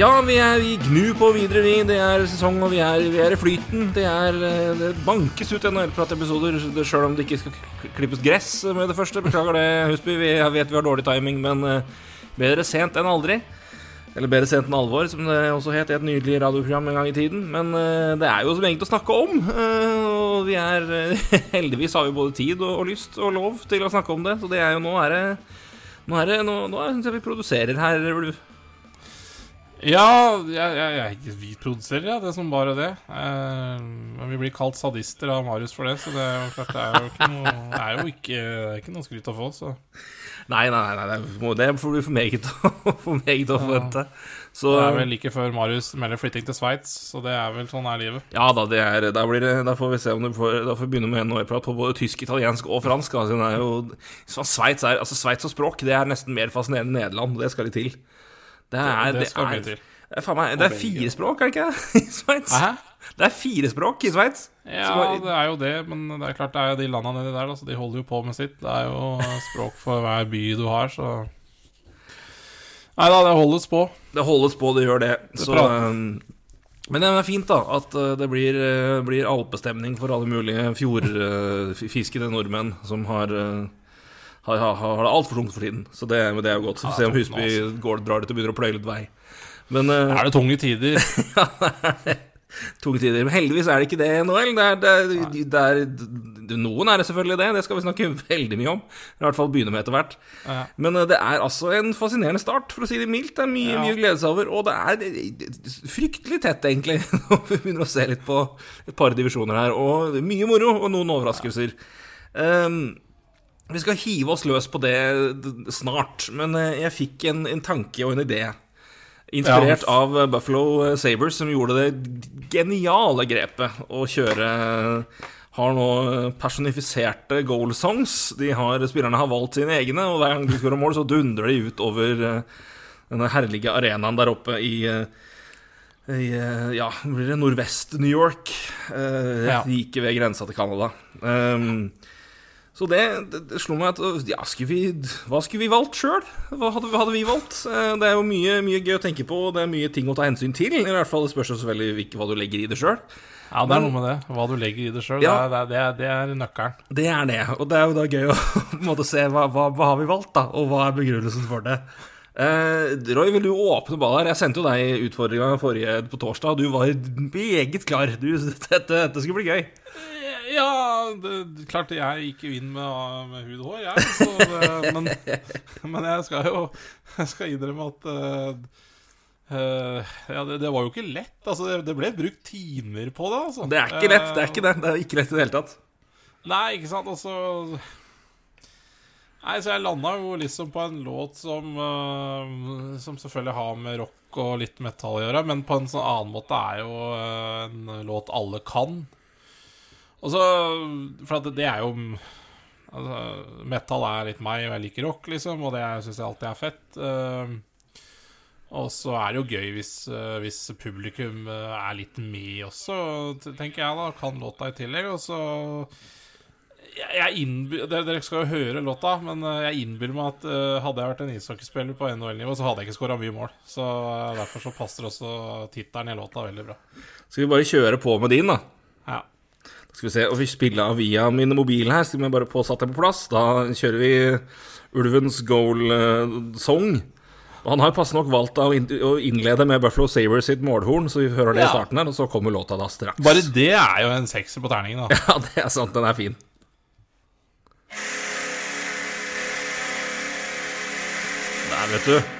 Ja, vi er i gnu på videre, vi. Det er sesong, og vi er, vi er i flyten. Det er eh, Det bankes ut NHL-pratepisoder sjøl om det ikke skal klippes gress med det første. Beklager det, Husby. Vi vet vi har dårlig timing, men eh, bedre sent enn aldri. Eller Bedre sent enn alvor, som det også het i et nydelig radioprogram en gang i tiden. Men eh, det er jo som egentlig å snakke om. og vi er Heldigvis har vi både tid og, og lyst og lov til å snakke om det. Så det er jo nå er Nå er det Nå, nå syns jeg vi produserer her, Ja, jeg, jeg, jeg, vi produserer ja, det som bare det. Eh, men vi blir kalt sadister av Marius for det, så det er jo klart det er jo ikke noe, det er jo ikke, ikke noe skryt å få. Så. Nei, nei, nei, nei, det får du for meget, å- for å forvente. Så Det er vel like før Marius melder flytting til Sveits, så det er vel sånn er livet. ja da, det er, da, blir det, da får vi se om du får Da får vi begynne med NHL-prat på både tysk, italiensk og fransk. Altså, det er jo, så Sveits altså Sveits og språk Det er nesten mer fascinerende enn Nederland. Det skal litt til. Det er, det skal er, mye til. Det er, faen meg, det er fire språk, er det ikke det? I Sveits? Det er fire språk i Sveits. Ja, det er jo det, men det er klart det er jo de landa nedi der, altså, så de holder jo på med sitt. Det er jo språk for hver by du har, så Nei da, det holdes på. Det holdes på, det gjør det. Så, um, men det er fint, da, at uh, det blir, uh, blir alpestemning for alle mulige fjordfiskende nordmenn som har har, har, har det altfor tungt for tiden. Så det, men det er jo godt. Så Ja, får se om Husby altså. går, drar litt og begynner å pløye litt vei. Men uh, Er det tunge tider? tunge tider. Men heldigvis er det ikke det i NHL. Noen er det selvfølgelig det, det skal vi snakke veldig mye om. I hvert fall begynne med etter hvert. Ja. Men uh, det er altså en fascinerende start, for å si det mildt. Det er mye, Ja. mye å glede seg over. Og det er fryktelig tett, egentlig, når vi begynner å se litt på et par divisjoner her. Og mye moro, og noen overraskelser. Um, vi skal hive oss løs på det snart, men eh, jeg fikk en, en tanke og en idé. Inspirert Ja. av Buffalo Sabres, som gjorde det geniale grepet å kjøre Har nå personifiserte goal songs. De har, spillerne har valgt sine egne, og hver gang de skårer mål, så dundrer de ut over eh, denne herlige arenaen der oppe i eh, i, ja, blir det nordvest-New York. eh, Like ved grensa til Canada. Um, så det, det, det slo meg at ja, skulle vi, Hva skulle vi valgt sjøl? Hva, hadde- hadde vi valgt? Eh, Det er jo mye, mye gøy å tenke på, og det er mye ting å ta hensyn til. I hvert fall Det spørs selvfølgelig ikke hva du legger i det sjøl. Ja, det er noe med det. Hva du legger i det sjøl. Ja. Det, er- det, er- det er nøkkelen. Det er det. Og det er jo da gøy å på måte se hva, hva, hva har vi valgt, da, og hva er begrunnelsen for det. Eh, Roy, vil du åpne ballet her? Jeg sendte jo deg utfordringa forrige på torsdag, og du var meget klar. Du, dette, dette skulle bli gøy. Ja, det, klart jeg gikk jo inn med, med hud og hår, jeg. Så det, men, men jeg skal jo Jeg skal innrømme at uh, uh, Ja, det, det var jo ikke lett. Altså, det, ble brukt timer på det, altså. Det er ikke lett. Det er ikke det. Det er ikke lett i det hele tatt. Nei, ikke sant, altså Nei, så jeg landa jo liksom på en låt som uh, Som selvfølgelig har med rock og litt metall å gjøre, men på en sånn annen måte er jo eh, en låt alle kan. Og så For det er jo altså, Metal er litt meg, og jeg liker rock, liksom, og det syns jeg alltid er fett. Uh, og så er det jo gøy hvis, uh, hvis publikum eh, er litt med også, tenker jeg da. Kan låta i tillegg. Og så jeg dere, skal jo høre låta, men jeg innbiller meg at uh, hadde jeg vært en ishockeyspiller på NHL-nivå, så hadde jeg ikke skåra mye mål. Så derfor så passer også tittelen i låta veldig bra. Skal vi bare kjøre på med din, da? Ja. Skal vi se, og vi spiller av via min mobil her, så vi bare få satt det på plass. Da kjører vi Ulvens goal-song. Og han har passe nok valgt å innlede med Buffalo Savers sitt målhorn, så vi hører det i starten her, og så kommer låta da straks. Bare det er jo en sekser på terningen, da. Ja, det er sant, den er fin. Der, vet du.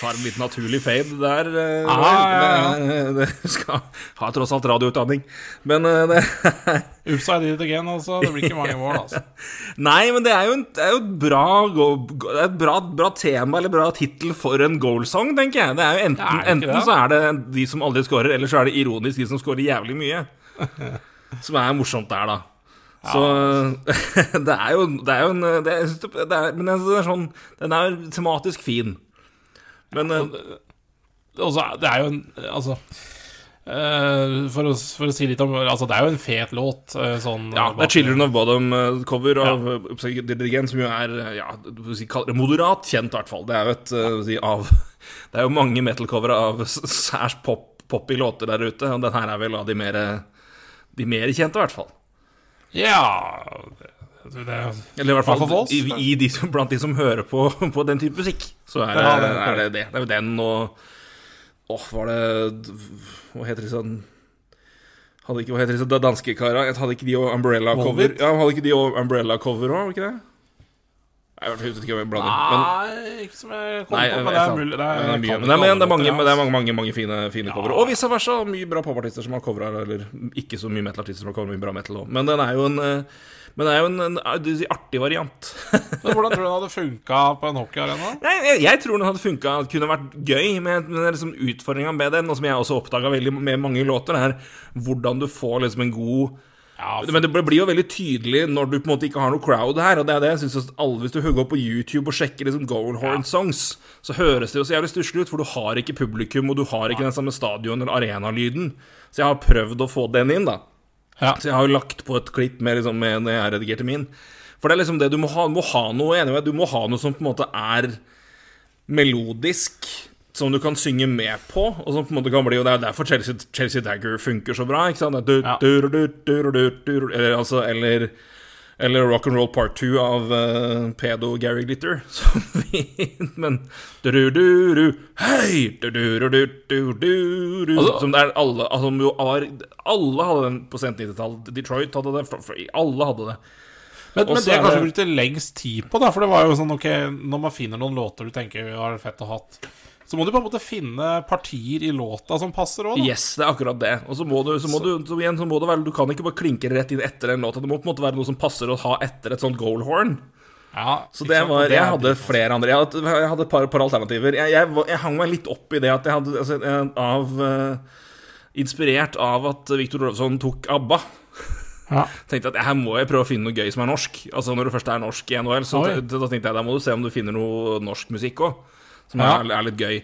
tar en litt naturlig fade der. eh, Ah, ja, ja. Det, det skal ha tross alt radioutdanning. Men eh, det did it again, altså. Det blir ikke mange mål, altså. Nei, men det er jo, en, det er jo et bra, go- et bra, bra tema eller bra tittel for en goal-song, tenker jeg. Det er jo enten, Det er enten så er det de som aldri scorer, eller så er det ironisk de som scorer jævlig mye. Som er morsomt der, da. Så det er jo, det er jo en det er, det er, Men det er sånn Den er tematisk fin. Men eh, Og er- det er jo en Altså eh, for, å, for å si litt om Altså, det er jo en fet låt. eh, sånn ja, det er 'Children of Bottom'-cover av ja. Dirigent, som jo er ja, moderat kjent, i hvert fall. Det er jo et av Det er jo mange metal-covere av særs pop, poppy låter der ute, og den her er vel av de mer De mer kjente, i hvert fall. Ja det, det, Eller i hvert fall for oss? i, i de som, blant de som hører på, på den type musikk. Så er det, Ja, det er det det. Det er jo den og Åh, var det Hva heter de sånn hadde ikke, Hva heter disse danske kara? Hadde ikke de og Umbrella-cover? Ja, hadde ikke de og Umbrella-cover òg, var det ikke det? Jeg vet ikke om jeg blander. Men, Nei, ikke som jeg kom nei, på, men det er mulig. Det er, mye. Men det er, men det er mange, det er mange, mange, mange fine, fine Ja. covere. Og vice versa. Mye bra popartister som har covra, eller ikke så mye metal-artister som har covra mye bra metal òg. Men den er jo en eh, Men det er jo en, en, en artig variant. Men hvordan tror du den hadde funka på en hockeyarena? Jeg, jeg tror den hadde funka, kunne vært gøy, men, men liksom utfordringa med den, og som jeg også oppdaga med mange låter, er hvordan du får liksom en god Ja, Men det blir jo veldig tydelig når du på en måte ikke har noe crowd her. Og det er det jeg synes alle Hvis du går på YouTube og sjekker liksom Goalhorn songs, så høres det jo så jævlig stusslig ut, for du har ikke publikum, og du har ikke den samme stadion- eller arenalyden. Så jeg har prøvd å få den inn, da. Ja. Så jeg har jo lagt på et klipp med, liksom, med når jeg redigerte min. For det er liksom det du må ha. Må ha noe enig med, du må ha noe som på en måte er melodisk, som du kan synge med på, og som på en måte kan bli Og det er derfor Chelsea, Chelsea Dagger funker så bra, ikke sant? Ja. du- du- du- du- Eller altså Eller eller Rock and Roll Part 2 av uh, pedo Gary Glitter. Som fint, men du-du-du-du, Hei! Du-du-du-du-du-du Altså- Som det er alle altså, som jo var, Alle hadde den på sent 90-tall. Detroit hadde det. Alle hadde det. Men, men det er kanskje brukt lengst tid på, da, for det var jo sånn ok, når man finner noen låter du tenker var fett å ha hatt, så må du på en måte finne partier i låta som passer òg, da. Yes, det er akkurat det. Og så må du, så må du, så igjen, så må det være Du kan ikke bare klinke rett inn etter en låt. Det må på en måte være noe som passer å ha etter et sånt goalhorn. Ja, Så det var, Jeg hadde flere andre. Jeg hadde, jeg hadde et par, par alternativer. Jeg, jeg, jeg hang meg litt opp i det at jeg hadde altså, av uh, Inspirert av at Victor Rovsson tok ABBA. Ja. Tenkte at her må jeg prøve å finne noe gøy som er norsk. Altså Når du først er norsk i NHL, så da tenkte jeg da må du se om du finner noe norsk musikk òg, som Ja. er, er litt gøy.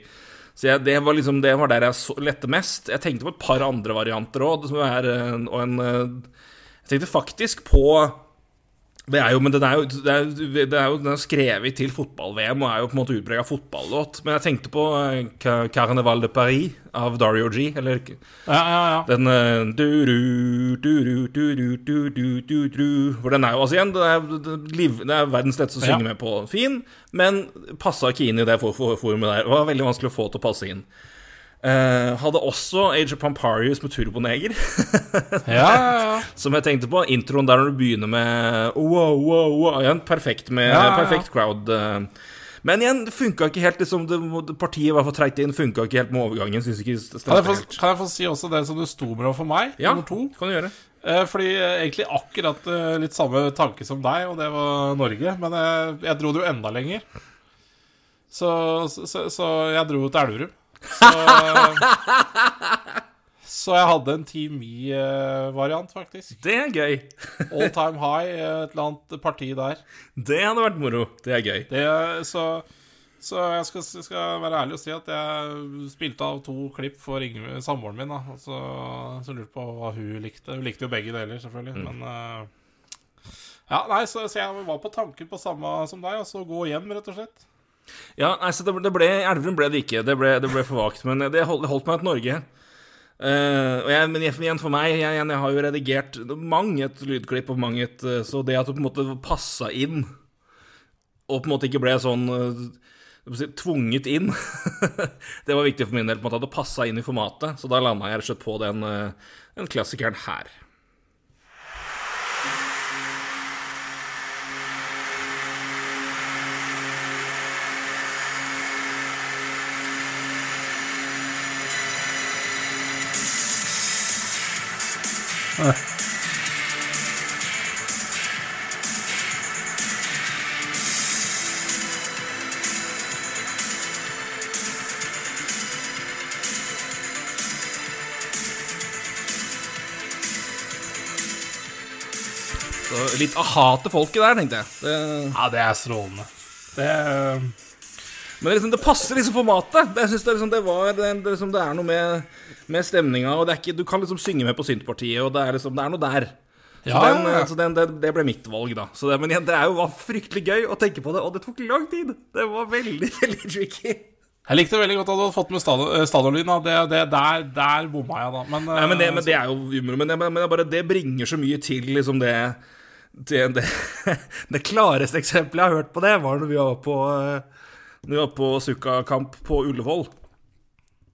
Så jeg, det, var liksom, det var der jeg så, lette mest. Jeg tenkte på et par andre varianter òg, som eh, og en eh, Jeg tenkte faktisk på det er jo, men den er jo, det er, det er jo den er skrevet til fotball-VM og er jo på en måte utprega fotballåt. Men jeg tenkte på Carneval Carnaval de Paris av Dario G. Eller Ja, ja, ja. den eh, du-ru, du-ru, du-ru, du-du. For den er jo altså igjen Det er, det, er verdens letteste å synge med på. Fin, men passa ikke inn i det for- for- forumet der. Det var veldig vanskelig å få til å passe inn. Eh, hadde også Age of Pamparius med Turboneger. ja, ja, ja. Som jeg tenkte på, introen der når du begynner med wow, wow, wow Igjen, perfekt med Ja, ja, ja. perfekt crowd. eh. Men igjen, det funka ikke helt. Liksom, det, partiet var for treigt inn, funka ikke helt med overgangen. Synes ikke det Kan, jeg få, kan jeg få si også det som du sto med for meg? Ja, Nummer to. kan du gjøre. Eh, fordi eh, egentlig akkurat litt samme tanke som deg, og det var Norge. Men jeg, jeg dro det jo enda lenger. Så, så, så, så jeg dro til Elverum. Så, så jeg hadde en Team Me-variant, faktisk. Det er gøy. All time high, eh, et eller annet parti der. Det hadde vært moro. Det er gøy. Det, så, så jeg skal, skal være ærlig og si at jeg spilte av to klipp for Ingve, samboeren min. Da, så, så lurte på hva hun likte. Hun likte jo begge deler, selvfølgelig. Men eh, Ja, nei, så, så jeg var på tanken på samme som deg, og så gå hjem, rett og slett. Ja, nei, så det, det ble, Elverum ble det ikke. Det ble, det ble for vagt. Men det holdt, det holdt meg til Norge. Uh, og jeg, men igjen for meg, jeg, jeg har jo redigert mange et lydklipp og mange et eh, Så det at du på en måte passa inn, og på en måte ikke ble sånn eh, si, tvunget inn, det var viktig for min del. på en måte At det passa inn i formatet. Så da landa jeg rett og slett på den, den klassikeren her. Litt aha til folket der, tenkte jeg. Det, Ja, det er strålende. Det men det, liksom, det passer liksom formatet. Det, jeg synes det, liksom, det, var, det, det, liksom, det er noe med, med stemninga, og er ikke, du kan liksom synge med på Syntpartiet, og det er, liksom, det er noe der. Så, Ja, den, ja, så den, det, det ble mitt valg, da. Så det, men igjen, det er jo var fryktelig gøy å tenke på det, og det tok lang tid. Det var veldig, veldig tricky. Jeg likte veldig godt at du hadde fått med stadion- eh, stadionlyd. da. Det, det, der, der bomma jeg, da. Men, Nei, men det, eh, men det er jo humor. Men, men er bare, det bringer så mye til liksom det det, det, det klareste eksempelet jeg har hørt på det, var når vi var på, eh, når vi var på Sukka-kamp på Ullevål.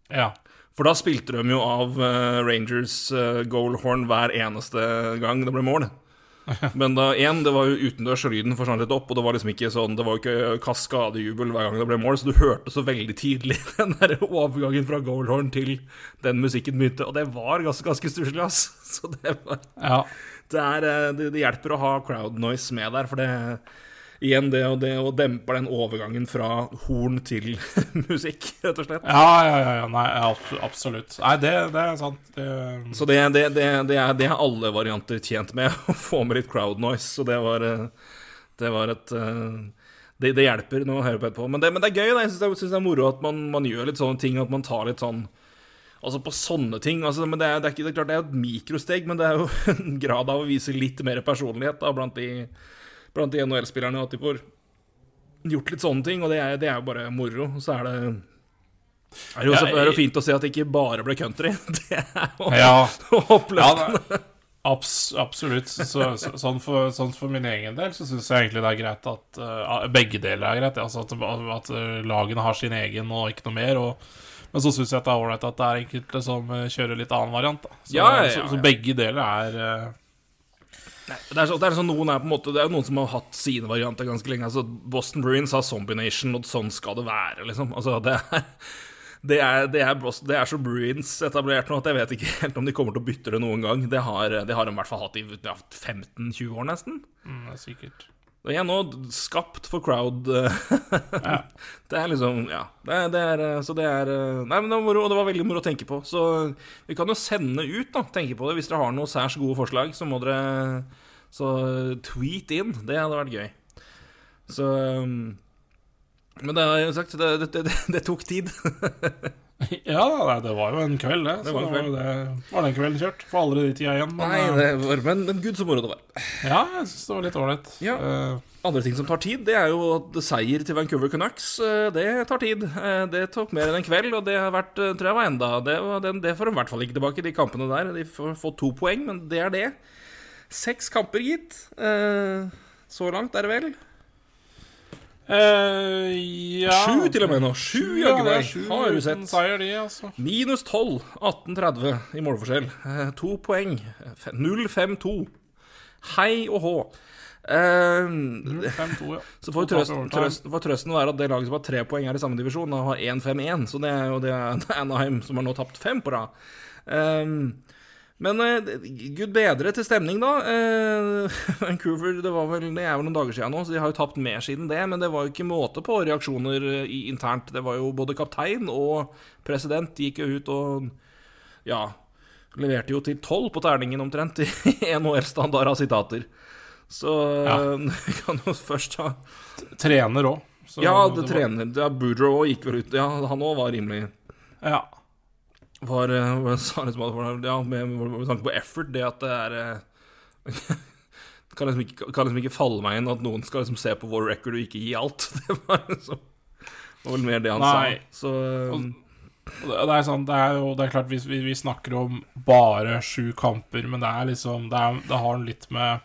Ja. For da spilte de jo av eh, Rangers uh, goalhorn hver eneste gang det ble mål. Men da, én, det var jo utendørs, og lyden forsvant litt opp, og det var liksom ikke sånn Det var jo ikke kaskadejubel hver gang det ble mål, så du hørte så veldig tidlig den der overgangen fra goalhorn til den musikken begynte, og det var ganske, ganske stusslig, ass. Så det var ja. det, er, eh, det, det hjelper å ha crowd noise med der, for det Igjen, det, og det å dempe den overgangen fra horn til musikk, rett og slett. Ja, ja, ja, ja. Nei, absolutt. Nei, det, det er sant. Det, Så det, det, det, det, er, det er alle varianter tjent med, å få med litt crowd noise. Så det var, eh, det var et eh, det, det hjelper når man hører på etterpå. Men det, men det er gøy. Da. Jeg syns det er moro at man, man gjør litt sånne ting. At man tar litt sånn Altså på sånne ting altså, men det er, det, er ikke, det er klart det er et mikrosteg, men det er jo en grad av å vise litt mer personlighet da, blant de, blant de NHL-spillerne. At de får gjort litt sånne ting, og det er, det er jo bare moro. Så er det er jo, Ja, er jo fint å se at det ikke bare ble country. Det er jo ja, ja oppløftende. det, abs, absolutt. Så, så, sånn, for, sånn for min egen del så syns jeg egentlig det er greit at uh, begge deler er greit. Altså at, at eh, lagene har sin egen og ikke noe mer. Og, men så syns jeg at det er ålreit at det er enkelte som eh, kjører litt annen variant. Da. Så, Ja, ja, ja, så, så begge deler er eh, Det er, så, det er sånn noen er på en måte Det er jo noen som har hatt sine varianter ganske lenge. Altså Boston Bruins har Zombie Nation, og sånn skal det være, liksom. Altså, det er det er, det, er Boston, det er så Bruins etablert nå at jeg vet ikke helt om de kommer til å bytte det noen gang. Det har, det har de i hvert fall hatt i ja, 15-20 år, nesten. mm, det er sikkert Og er nå skapt for crowd. Det er liksom Ja. Det er, det er, så det er Nei, men det var moro, og det var veldig moro å tenke på. Så vi kan jo sende ut, da, tenke på det. Hvis dere har noen særs gode forslag, så må dere Så tweet inn. Det hadde vært gøy. Så um, Men det har jeg jo sagt, det, det, det, det tok tid. Ja, da, det var jo en kveld, det. Det var en det var, det, var den kvelden kjørt. Får aldri de tida igjen. Men, Nei, eh, det var, men, men gud, så moro det var. ja, jeg syns det var litt ålreit. Ja. Uh, Andre ting som tar tid, det er jo at seier til Vancouver Canucks. eh, Det tar tid. Det tok mer enn en kveld, og det har vært, tror jeg var enda Det, var, den, det får de i hvert fall ikke tilbake, de kampene der. De får fått to poeng, men det er det. Seks kamper, gitt. Uh, Så langt er det vel? Eh, ja Sju til og med nå. Sju, ja, jaggu meg. Har du sett. Seier, de, altså. Minus 12. 18-30 i målforskjell. Uh, To poeng. F- 0-5-2. Hei og hå. 5-2, ja. Så får trøsten, trøsten, får trøsten være at det laget som har tre poeng, er i samme divisjon, og har 1-5-1. Så det er jo det er Anaheim som har nå tapt fem på rad. Ehm, men eh, gud bedre til stemning, da. Eh, Vancouver det, var vel, det er vel noen dager siden nå, så de har jo tapt mer siden det. Men det var jo ikke måte på reaksjoner eh, i, internt. Det var jo både kaptein og president gikk jo ut og ja, leverte jo til tolv på terningen omtrent i NHL-standard av sitater. Så Ja. vi kan jo først ha Trener òg. Ja, det trener ja, Boudreau gikk vel ut Ja, han òg var rimelig Ja. Var, var, sa han liksom var- Ja, med, med tanke på effort, det at det er eh, kan, liksom ikke, kan liksom ikke falle meg inn at noen skal liksom se på vår record og ikke gi alt. Det var liksom var vel mer det han Nei. sa. Så eh, Og Det det er, sånn, det er jo det er klart vi, vi, vi snakker om bare sju kamper, men det er liksom Det, er, det har litt med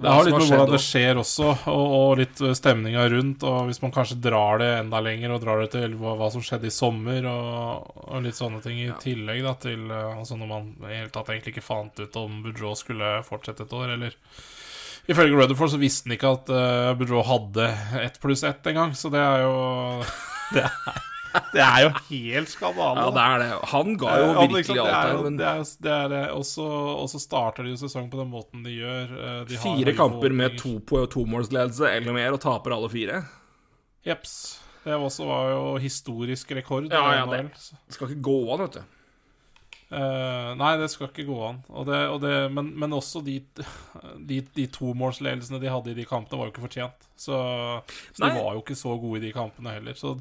det har litt med hvordan det skjer også, og, og litt stemninga rundt. Og hvis man kanskje drar det enda lenger, og drar det til hva, hva som skjedde i sommer, og, og litt sånne ting i tillegg da til eh, Altså når man i hele tatt egentlig ikke fant ut om Boudreau skulle fortsette et år, eller Ifølge Rutherford så visste han ikke at uh, Boudreau hadde ett pluss ett engang, så det er jo det er, Det er jo helt skandale. Ja, det er det. Han ga jo Eh, virkelig liksom, alt er. Men det er, det er det. Og så og så starter de jo sesongen på den måten de gjør. Eh, De har fire kamper med to på tomålsledelse eller mer, og taper alle fire. Jeps. Det også var jo historisk rekord. Ja, ja, det- Det skal ikke gå an, vet du. Uh, nei, det skal ikke gå an. Og det, og det, men, men også de, de, de tomålsledelsene de hadde i de kampene, var jo ikke fortjent. Så, så de var jo ikke så gode i de kampene heller. Så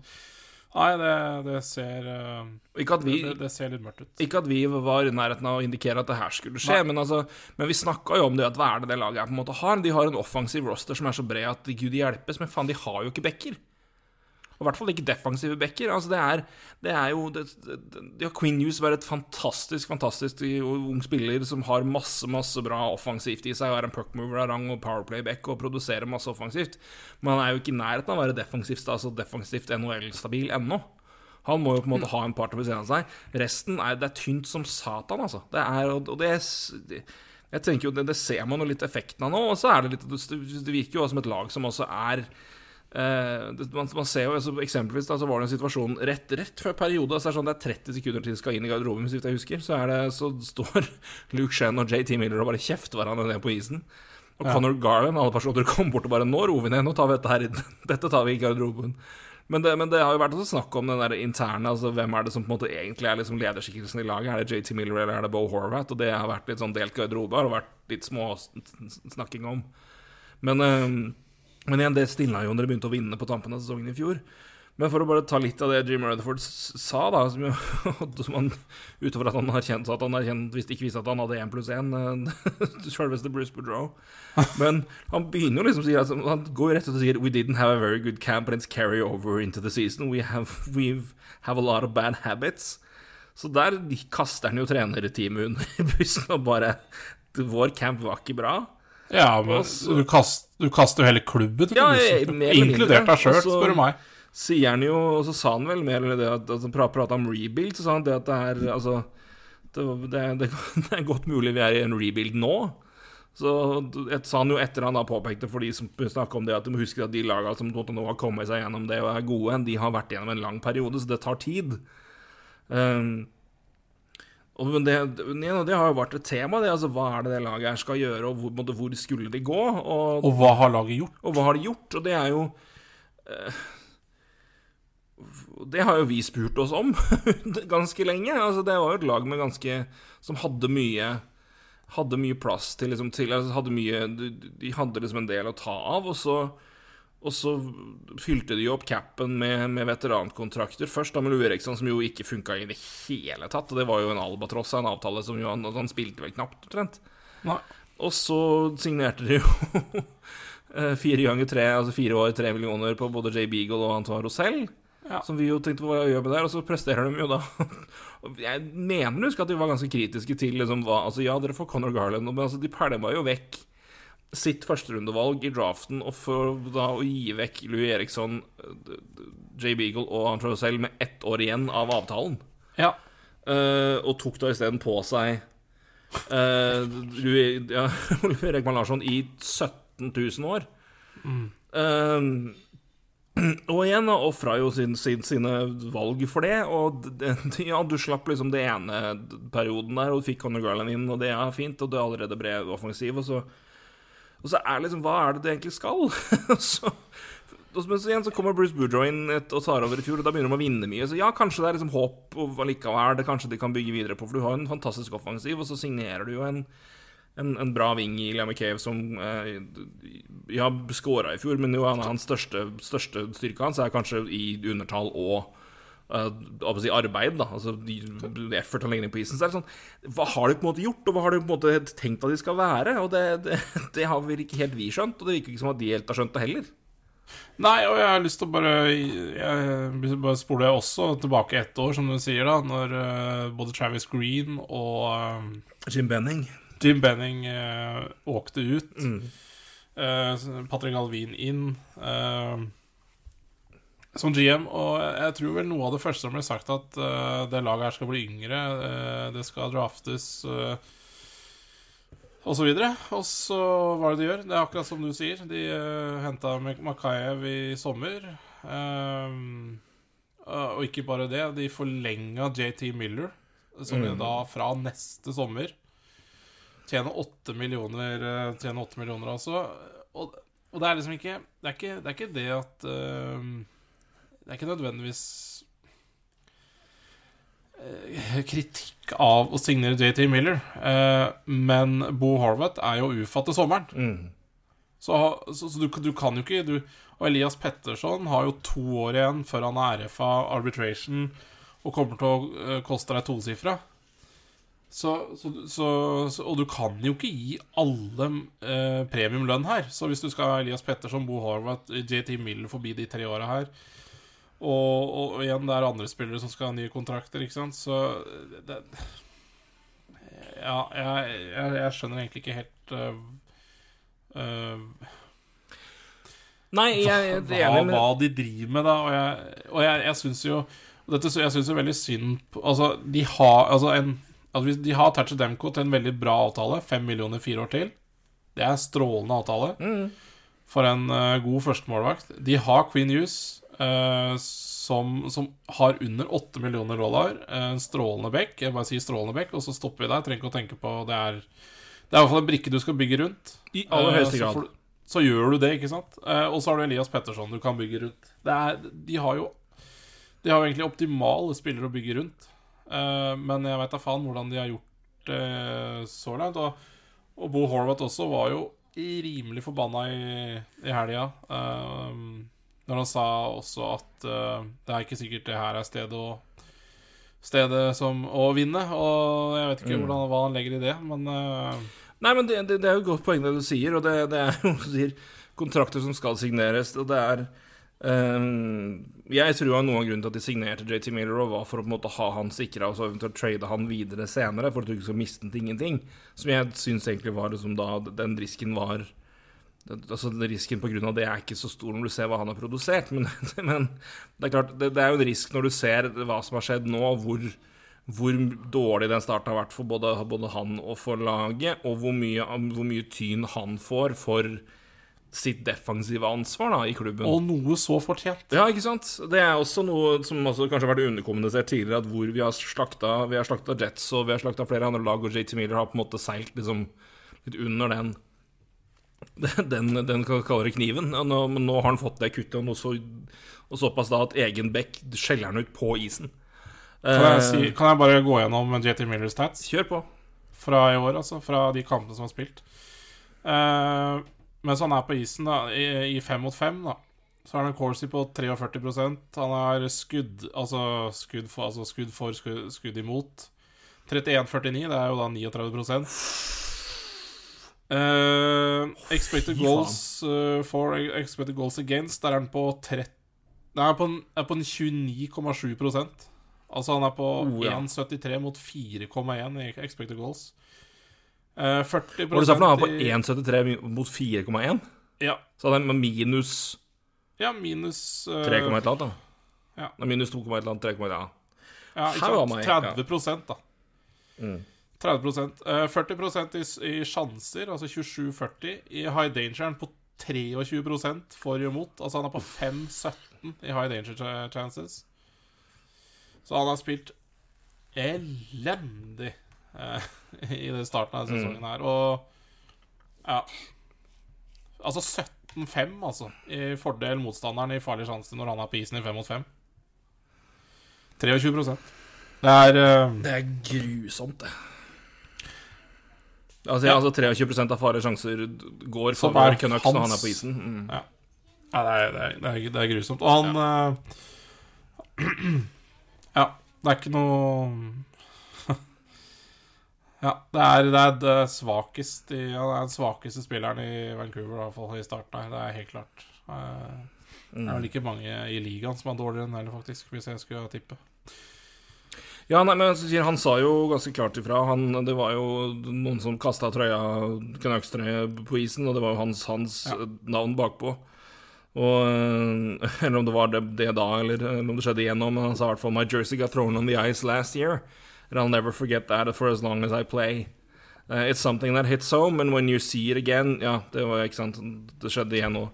nei, det, det ser uh, Ikke at vi det, det ser litt mørkt ut. Ikke at vi var i nærheten av å indikere at det her skulle skje, men, altså, men vi snakka jo om det at hva er det det laget her på en måte har? De har en offensiv roster som er så bred at gud hjelpes, men faen, de har jo ikke backer. Og I hvert fall ikke defensive backer. Altså, det er, det er jo det, det, De har Queen News være et fantastisk fantastisk ung spiller som har masse masse bra offensivt i seg, og er en puckmover av rang og powerplay-back og produserer masse offensivt. Men han er jo ikke i nærheten av å være defensivt, altså defensivt NHL-stabil ennå. Han må jo på en måte ha en partner ved siden av seg. Resten er, det er tynt som satan, altså. Det er, og det, er- jeg tenker jo, det, det ser man jo litt effekten av nå. Og så er det litt Det virker jo som et lag som også er det, man, man ser jo altså, Eksempelvis da, så var det en situasjon rett, rett før periode. Så er det sånn det er 30 sekunder til de skal inn i garderoben, hvis jeg husker. Så, det, så står Luke Shen og JT Miller og bare kjefter hverandre ned på isen. Og Conor Garland alle personer kommer bort og bare 'Nå roer vi ned. Nå tar vi dette her Dette tar vi i garderoben'. Men det, men det har jo vært også snakk om den der interne altså Hvem er det som på en måte egentlig er liksom lederskikkelsen i laget? Er det JT Miller eller er det Bo Horvath? Og det har vært litt sånn delt garderobe. Har det vært litt små snakking om. Men, eh, men igjen, det stilna jo når de begynte å vinne på tampen av sesongen i fjor. Men for å bare ta litt av det Jim Rutherford sa, da som, jo, som han, Utover at han har kjent at han erkjent, visst ikke visste at han hadde én pluss én, selveste Bruce Boudreau. Men han begynner jo liksom å si altså, Han går rett ut og sier We didn't have a very good camp, and it's carry over into the season. We have, we've, have a lot of bad habits. Så der kaster han jo trenerteamet under bussen og bare Vår camp var ikke bra. Ja, men så, du, kast, du kaster jo hele klubben Ja, Inkludert deg sjøl, spør du meg. sier han jo, og så sa han vel mer eller det at altså, pra- Prata om rebuild, så sa han det at det er Altså det, det, det, det er godt mulig vi er i en rebuild nå. Så et, sa han jo etter han da påpekte for de som snakker om det, at de må huske at de lagene som nå har kommet seg gjennom det og er gode, de har vært gjennom en lang periode, så det tar tid. Um, men det, det, har jo vært et tema, det. Altså, hva er det det laget her skal gjøre, og hvor, hvor skulle de gå? Og, Og hva har laget gjort? og hva har de gjort? Og det er jo eh, Det har jo vi spurt oss om ganske lenge. Altså, det var jo et lag med ganske Som hadde mye Hadde mye plass til liksom til, altså, hadde mye, de, de hadde liksom en del å ta av, og så og så fylte de jo opp capen med, med veterankontrakter. Først da med Lou Eriksson, som jo ikke funka i det hele tatt. Og det var jo en albatross av en avtale som jo han, han spilte vel knapt, omtrent. Og så signerte de jo eh, fire ganger tre, altså fire år, tre millioner på både Jay Beagle og Antoine Rosell. Ja. Som vi jo tenkte på hva gjør med der, og så presterer de jo da Jeg mener du husker at de var ganske kritiske til liksom hva Altså, ja, dere får Conor Garland, men altså, de pælma jo vekk sitt førsterundevalg i draften, og for da å gi vekk Louis Eriksson, eh, Jay Beagle og Rosell med ett år igjen av avtalen. Ja. Uh, og tok da isteden på seg uh, Louis, ja, Rekman Larsson i 17 000 år. Eh, og igjen ofra jo sin, sin, sine valg for det. Og ja, du slapp liksom det ene perioden der, og du fikk Conor Garland inn, og det er fint, og det er allerede bred offensiv, og så, og så er liksom Hva er det du egentlig skal? så men så igjen så kommer Bruce Boudreau inn og tar over i fjor, og da begynner de å vinne mye. Så ja, kanskje det er liksom håp og allikevel. Det kanskje de kan bygge videre på, for du har en fantastisk offensiv, og så signerer du jo en, en, en bra ving i Liam McCave som eh, ja, skåra i fjor, men jo han, hans største, største styrke hans er kanskje i undertall og hva si, arbeid, da. Altså effort han legger inn på isen. Så er det sånn Hva har de på en måte gjort, og hva har de på en måte tenkt at de skal være? Og det, det, det har vel ikke helt vi skjønt, og det virker ikke som at de helt har skjønt det heller. Nei, og jeg har lyst til å bare Jeg bare spoler også tilbake ett år, som du sier, da, når uh, både Travis Green og uh, Jim Benning. Jim Benning uh, åkte ut. Eh, Patrick Alvin inn eh, som GM. Og jeg tror vel noe av det første som ble sagt, at uh, det laget her skal bli yngre. Uh, det skal draftes uh, og så videre. Og så hva er det de gjør? Det er akkurat som du sier. De uh, henta Makayev i sommer. Og ikke bare det, de forlenga JT Miller, som Mm. da fra neste sommer tjener åtte millioner, tjener 8 millioner altså. Og, og det er liksom ikke Det er ikke det, er ikke det at Det er ikke nødvendigvis eh, kritikk av å signere JT Miller, eh, men Bo Horvath er jo ufatt til sommeren. Mm. Så, så, så du, du kan jo ikke du, Og Elias Petterson har jo to år igjen før han er RFA arbitration og kommer til å eh, koste deg tosifra. Så, så, så, så, og du kan jo ikke gi alle eh, premiumlønn her. Så hvis du skal ha Elias Petterson, Bo Horvath, JT Miller forbi de tre åra her og, og, og igjen, det er andre spillere som skal ha nye kontrakter, ikke sant, så det, Ja, jeg, jeg, jeg skjønner egentlig ikke helt uh, uh, Nei, jeg, er hva, med hva de driver med, da. Og jeg, og jeg, jeg syns jo dette, Jeg syns jo veldig synd på Altså, de har altså en altså De har Tatcher Demko til en veldig bra avtale. Fem millioner fire år til. Det er strålende avtale for en uh, god førstemålvakt. De har Queen Hughes, eh, som, som har under 8 millioner dollar. Eh, en strålende bekk. Jeg bare sier strålende bekk, og så stopper vi der. Trenger ikke å tenke på Det er Det er i hvert fall en brikke du skal bygge rundt. I aller Eh, høyeste grad. du- Så gjør du det, ikke sant? Eh, og så har du Elias Petterson du kan bygge rundt. Det er, de har jo De har jo egentlig optimale spillere å bygge rundt. Eh, men jeg veit da faen hvordan de har gjort det så langt. Og, og Bo Horvath også var jo rimelig forbanna i, i helga. eh, når han sa også at uh, det er ikke sikkert det her er stedet å Stedet som å vinne. Og jeg vet ikke Mm. hvordan, hva han legger i det, men uh... Nei, men det, det, det er jo et godt poeng det du sier, og det, det er jo sier, kontrakter som skal signeres, og det er um, Jeg tror at noe av grunnen til at de signerte JT Miller, var for å på en måte ha han sikra og så eventuelt trade han videre senere, for at du ikke skal miste den til ingenting. Som jeg syns egentlig var liksom da den risken var Altså Risken av det er ikke så stor når du ser hva han har produsert, men, men det er klart, det, det er jo en risk når du ser hva som har skjedd nå, hvor hvor dårlig den starten har vært for både, både han og for laget, og hvor mye, hvor mye tyn han får for sitt defensive ansvar da, i klubben. Og noe så fortjent. ja, ikke sant? Det er også noe som også kanskje har vært underkommunisert tidligere, at hvor vi har slakta, vi har slakta Jets og vi har slakta flere andre lag, og JT Miller har på en måte seilt liksom litt under den den, den kaller kniven. Nå, men nå har han fått det kuttet, og, så, og såpass da at egen bekk skjeller han ut på isen. Kan jeg, Eh, si, kan jeg bare gå gjennom JT Miller stats Kjør på. fra i år, altså? Fra de kampene som er spilt. Uh, mens han er på isen da, i, i fem mot fem, da, så er han en Corsi på 43% Han har skudd Altså skudd for, altså skudd, for skudd, skudd imot. 31-49, det er jo da 39 Eh, expected Fy goals uh, for expected goals against, der er han på 30 Nei, er på er på 29,7 Altså han er på Oh, ja. 1,73 mot 4,1 i expected goals. Uh, 40 Hva sa du for noe? han er på 1,73 mot 4,1? Ja, Så han minus ja minus eh, 3, et eller annet, da. Ja. Minus 2, et eller annet, 3, ja. Ja, ikke sant? meg, 30 da. Mm. 30 eh, 40% i, i sjanser, altså 27-40. I high danger er på 23% for og imot. Altså han er på 5-17 i high danger chances. Så han har spilt elendig eh, i den starten av sesongen her. Og ja Altså 17-5, altså. I fordel motstanderen i farlige sjanser når han er på isen i 5 mot 5. 23% Det er uh, Det er grusomt, det. Altså, ja, altså 23% av farlige sjanser går Som for Canucks når han er på isen. Mm. Ja. Ja, det er, det er, det er, det er grusomt. Og han eh, Ja, det er ikke noe Ja, det er, det det svakeste i- er den svakeste spilleren i Vancouver, i hvert fall i starten her. Det er helt klart. Eh, Det er vel ikke mange i ligaen som er dårligere enn heller, faktisk, hvis jeg skulle tippe. Ja, nei, men Han sa jo ganske klart ifra. Han, det var jo noen som kasta trøya, på isen, og det var jo hans, hans Ja. navn bakpå. Og, eh, eller om det var det, det da, eller, eller om det skjedde igjennom. Men han sa i hvert fall My jersey got thrown on the ice last year, and I'll never forget that for as long as I play. Uh, it's something that hits home, and when you see it again Ja, det var ikke sant, det skjedde igjen nå.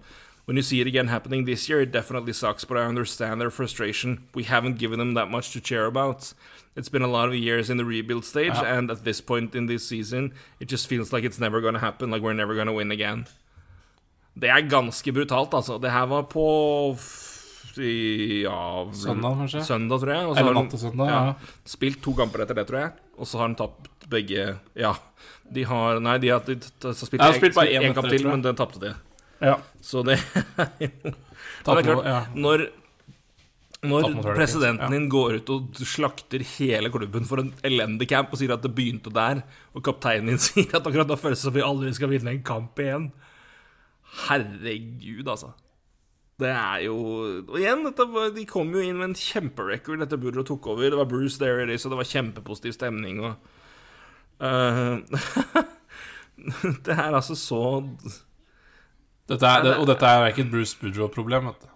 When you see it again happening this year, it definitely sucks, but I understand their frustration. We haven't given them that much to cheer about. It's been a lot of years in the rebuild stage, Ja. and at this point in this season, it just feels like it's never gonna happen, like we're never gonna win again. Det er ganske brutalt, altså. Det her var på i- ja, Søndag, kanskje? Søndag, tror jeg. Eller natt til søndag, ja. Spilt to kamper etter det, tror jeg. Og så har han tapt begge Ja. De har Nei, de har, de, de, har spilt, jeg, spilt bare én en kamp til, men den tapte de. ja. Så det er det er klart, ja. når når presidenten din går ut og slakter hele klubben for en elendig camp og sier at det begynte der, og kapteinen din sier at akkurat da føles det som vi aldri skal vinne en kamp igjen Herregud, altså. Det er jo Og igjen, var, de kom jo inn med en kjemperecord etter Boudreau tok over. Det var Bruce there så og det var kjempepositiv stemning og eh, Det er altså så Dette er, det, og dette er ikke et Bruce Boudreau-problem, vet du.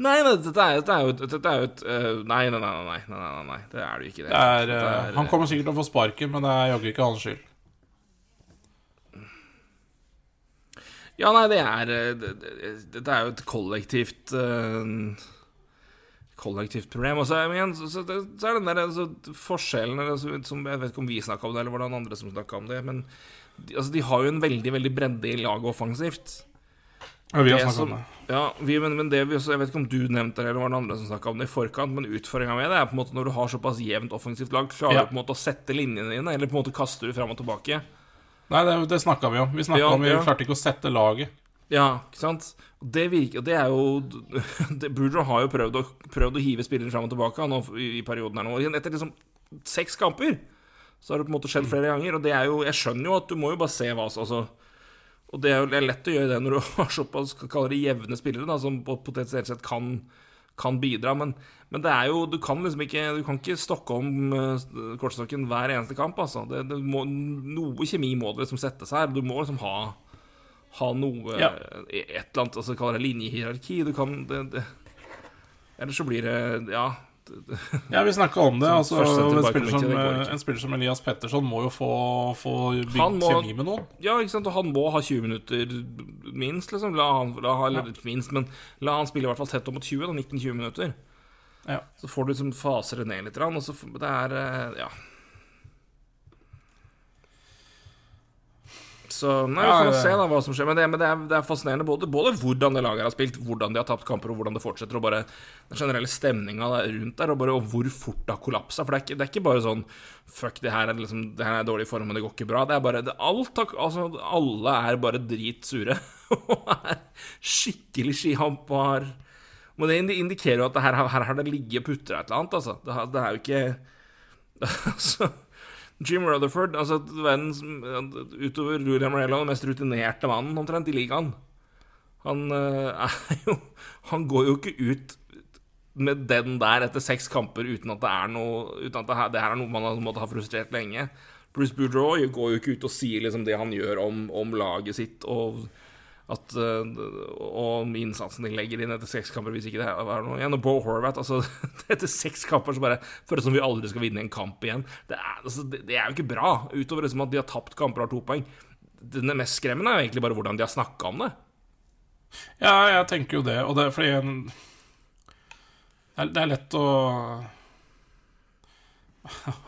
Nei, nei, dette er, dette er jo et, dette er jo et eh, nei, nei, nei, nei, nei, nei, det er det jo ikke. Det er, Dette eh, han kommer sikkert til å få sparken, men det er jaggu ikke hans skyld. Ja, nei, det er eh, det- det- Dette er jo et kollektivt Kollektivt problem. Og så, er- igjen, så, så, det- så er den der altså, forskjellen altså, som, Jeg vet ikke om vi snakka om det, eller var det andre som snakka om det, men de, altså, de har jo en veldig veldig bredde i laget offensivt. Ja, vi har snakka om det. Ja, vi, men, men det vi også, Jeg vet ikke om du nevnte det, eller var det andre som snakka om det i forkant, men utfordringa med det er på en måte når du har såpass jevnt offensivt lag, klarer Ja. du på en måte å sette linjene dine, eller på en måte kaster du fram og tilbake. Nei, det, det snakka vi om. Vi snakka Ja, om Vi ja. klarte ikke å sette laget. Ja, ikke sant? Det virker det er jo det, har jo prøvd å, prøvd å hive spillere fram og tilbake nå, i, i perioden her nå. Etter liksom seks kamper så har det på en måte skjedd flere ganger. Og det er jo Jeg skjønner jo at du må jo bare se hva som altså, Og det er jo lett å gjøre det når du har såpass det jevne spillere, da, som potensielt sett kan, kan bidra. Men, men det er jo Du kan liksom ikke Du kan ikke stokke om uh, kortstokken hver eneste kamp, altså. Det, det må, noe kjemi må det liksom settes her. Du må liksom ha ha noe Ja. Et eller annet, altså kaller det linjehierarki. Du kan det, det. Ellers så blir det Ja. Ja, vi snakka om det. Altså, en, spiller som, det en spiller som Elias Petterson må jo få, få bygd kjemi med noen. Ja, ikke sant, og han må ha 20 minutter minst, liksom. La han, la, han- ikke minst, men la han spille i hvert fall tett opp mot 20, da. 19-20 minutter. Ja. Så får du liksom faser det ned litt, og så Det er eh, Ja. Så Nei, vi får ja, se da hva som skjer. Men det, men det, er, det er fascinerende både, både hvordan det laget har spilt, hvordan de har tapt kamper, og hvordan det fortsetter, og bare den generelle stemninga rundt der, og bare og hvor fort det har kollapsa. For det er, ikke, det er ikke bare sånn Fuck, det her er liksom Det her er dårlig form, og det går ikke bra. Det er bare det, alt Altså, alle er bare dritsure. Og er skikkelig skihampar. Men det indikerer jo at det her, her har det ligget og putra et eller annet, altså. Det, det er jo ikke Altså Jim Rutherford, altså verdens utover Ruri Amarello, den mest rutinerte mannen omtrent i ligaen. Han eh, er jo Han går jo ikke ut med den der etter seks kamper uten at det er noe Uten at det det her er noe man har måttet ha frustrert lenge. Bruce Boudreau går jo ikke ut og sier liksom det han gjør om, om laget sitt, og at eh, Og innsatsen de legger inn etter seks kamper, hvis ikke det er noe igjen. Og Bo Horvath, altså Etter seks kamper så bare føles som vi aldri skal vinne en kamp igjen. Det er, altså, det, det er jo ikke bra, utover liksom at de har tapt kamper og har to poeng. Det mest skremmende er jo egentlig bare hvordan de har snakka om det. Ja, jeg tenker jo det. Og det er fordi en, det, er, det er lett å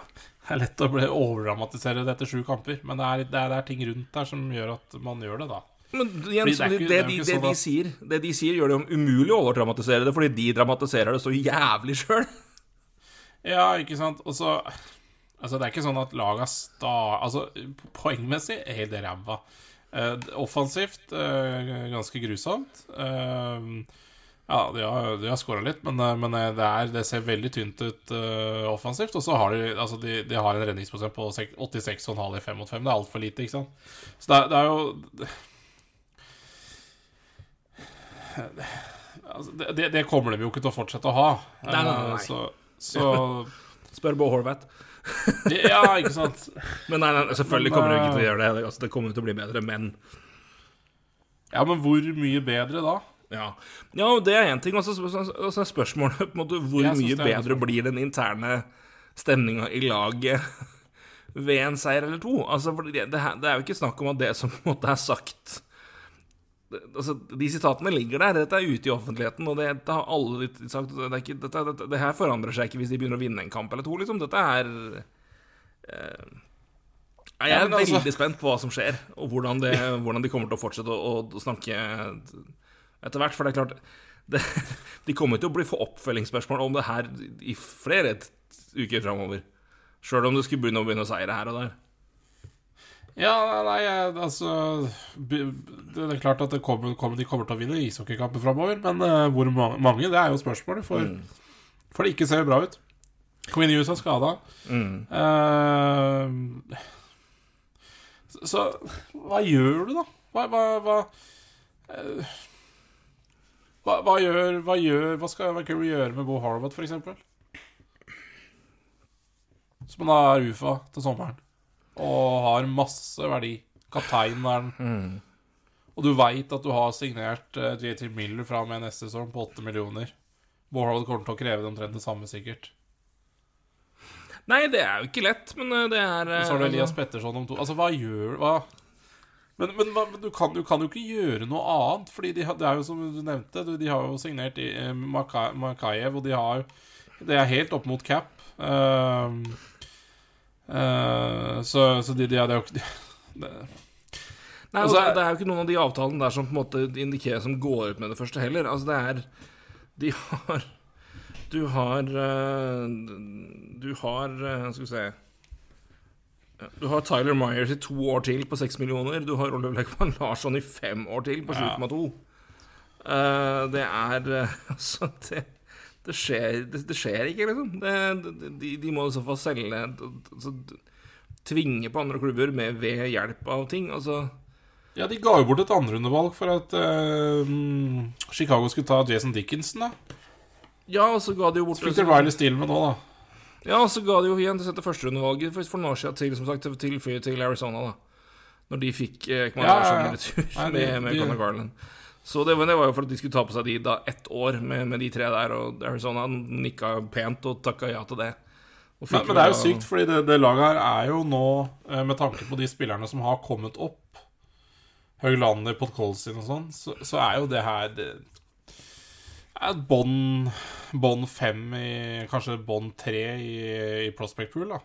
Det er lett å overdramatisere det etter sju kamper, men det er, det, er, det er ting rundt der som gjør at man gjør det, da. Men igjen, det ikke- det, det de, det, de sier, det de sier, gjør det jo umulig å overdramatisere det, fordi de dramatiserer det så jævlig sjøl. Ja, ikke sant. Og så Altså, det er ikke sånn at laga sta... Altså, poengmessig er helt ræva. Eh, offensivt eh, ganske grusomt. Eh, ja, de har, de har skåra litt, men, men det, er, det ser veldig tynt ut offensivt. Og så har de Altså, de, de har en redningsprosent på 86,5 i 5 mot 5. Det er altfor lite, ikke sant? Så det, det er jo det, det, det kommer de jo ikke til å fortsette å ha. Nei, nei, nei, Så, så Spør Bo Horvath. ja, ikke sant? Men nei, nei, selvfølgelig kommer de ikke til å eh, gjøre det. Altså, det kommer til å bli bedre, men Ja, men hvor mye bedre da? Ja, ja det er én ting. Og så og så- og så er spørsmålet på en måte hvor mye bedre blir den interne stemninga i laget ved en seier eller to? Altså, det, det, er jo ikke snakk om at det som på en måte er sagt altså, De sitatene ligger der. Dette er ute i offentligheten, og det, det har alle sagt. Det, ikke, dette, dette, det her forandrer seg ikke hvis de begynner å vinne en kamp eller to, liksom. Dette er eh, Jeg er ja, altså- veldig spent på hva som skjer, og hvordan, det, hvordan de kommer til å fortsette å, å snakke etter hvert. For det er klart det, De kommer til å bli få oppfølgingsspørsmål om det her i flere uker framover. Sjøl om det skulle begynne å begynne seire her og der. Ja, nei, altså Det er klart at det kommer, kommer, de kommer til å vinne ishockeykamper framover, men uh, hvor mange, det er jo spørsmålet. For, for det ikke ser bra ut. Queen Hughes er skada. Mm. så, så hva gjør du, da? Hva Hva, hva, uh, hva, hva gjør Hva gjør Hva skal Vancouver gjøre med Bo Harvard, eksempel? Som han er UFA til sommeren. Og har masse verdi. Kapteinen er den. Og du veit at du har signert uh, JT Miller fra og med neste sesong på 8 millioner. Bo Harwood kommer til å kreve det omtrent det samme, sikkert. Nei, det er jo ikke lett, men eh, det er Og så har du eh, Elias Petterson om to Altså, hva gjør hva? Men, men, men du, kan, du kan jo ikke gjøre noe annet, Fordi de, det er jo som du nevnte, du- de har jo signert i eh, Makayev, og de har jo Det er helt opp mot cap. Ehm, eh, så, så de, de, de, har jo ikke det, Nei, Altså, altså, det er jo ikke noen av de avtalene der som på en måte indikerer som går ut med det første heller. Altså, det er De har Du har eh, Du har eh, Skal vi se Du har Tyler Myers i to år til på seks millioner. Du har Oliver Lekman Larsson i fem år til på 7,2. Eh, det er Altså, det, det, skjer, det, det skjer ikke, liksom. Det, de, de må i så fall selge altså, Tvinge på andre klubber med, ved hjelp av ting. Altså Ja, de ga jo bort et andrerundevalg for at uh, Chicago skulle ta Jason Dickinson, da. Ja, og så ga de jo bort Så fikk de Riley med nå, da. Ja, og så ga de jo igjen til dette førsterundevalget for, for noen år siden til, som sagt, til, til, til Arizona, da. Når de fikk eh, Ekman Ja, ja, ja. med, med Connor Garland. Så det, var- det var jo for at de skulle ta på seg de da ett år med, med de tre der, og Arizona nikka pent og takka ja til det. Fikk Men, men det er jo sykt, fordi det, det laget her er jo nå, eh, med tanke på de spillerne som har kommet opp, Høglander, Podkolzin og sånn, så, så er jo det her det er bånd fem i Kanskje bånd tre i, i Prospect Pool, da.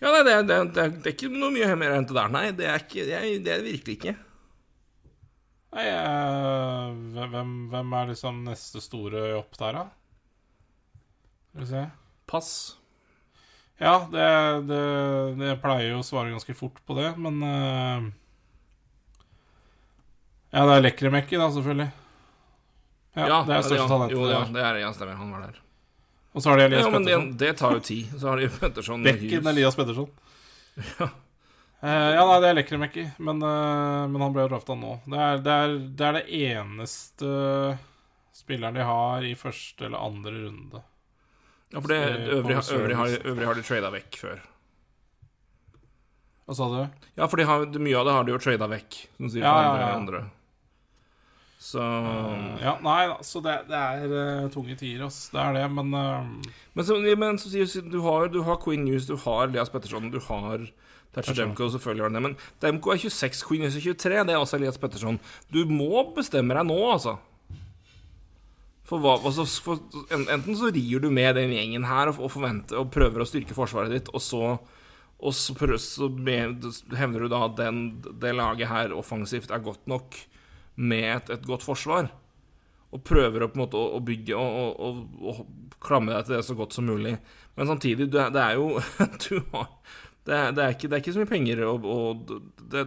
Ja, nei, det, det, det, er- ikke noe mye mer å hente der, nei. Det er, ikke, det er, det er virkelig ikke. Nei, uh, hvem, hvem er liksom neste store opp der, da? Skal vi se Pass. Ja, det, det, det pleier jo å svare ganske fort på det, men uh, Ja, det er Lekremekki, da, selvfølgelig. Ja, det er største ja, talentet. Jo, ja, det er, ja, stemmer. Han var der. Og så har de Elias Ja, men det, det tar jo tid. Så har de Petterson Bekken. Elias Petterson. Eh, ja, nei, det er Lekremekke, men, uh, men han ble drafta nå. Det er, det, er, det er det eneste spilleren de har i første eller andre runde. Ja, for det Eh, øvrig, øvrig, har, øvrig har de trada vekk før. Hva sa du? Ja, for de har, mye av det har de jo trada vekk, som sier, Ja, for ja, andre, ja. andre. Så Ja, nei da, så det, det er uh, tunge tider, ass. Det er det, men uh, Men så, men så du har, du har Queen News, du har Elias Petterson, du har Thatcher Demko, selvfølgelig har det. Men Demko er 26, Queen News er 23. Det er også Elias Petterson. Du må bestemme deg nå, altså. For hva, altså, for, enten så rir du med den gjengen her og, og og prøver å styrke forsvaret ditt, og så, og så, prøver, så med, hevder du da at den, det laget her offensivt er godt nok med et, et godt forsvar. Og prøver å, på en måte, å, å bygge og, klamme deg til det så godt som mulig. Men samtidig, du, er- det er jo du har, det, er, det, er ikke, det er ikke så mye penger og, og det,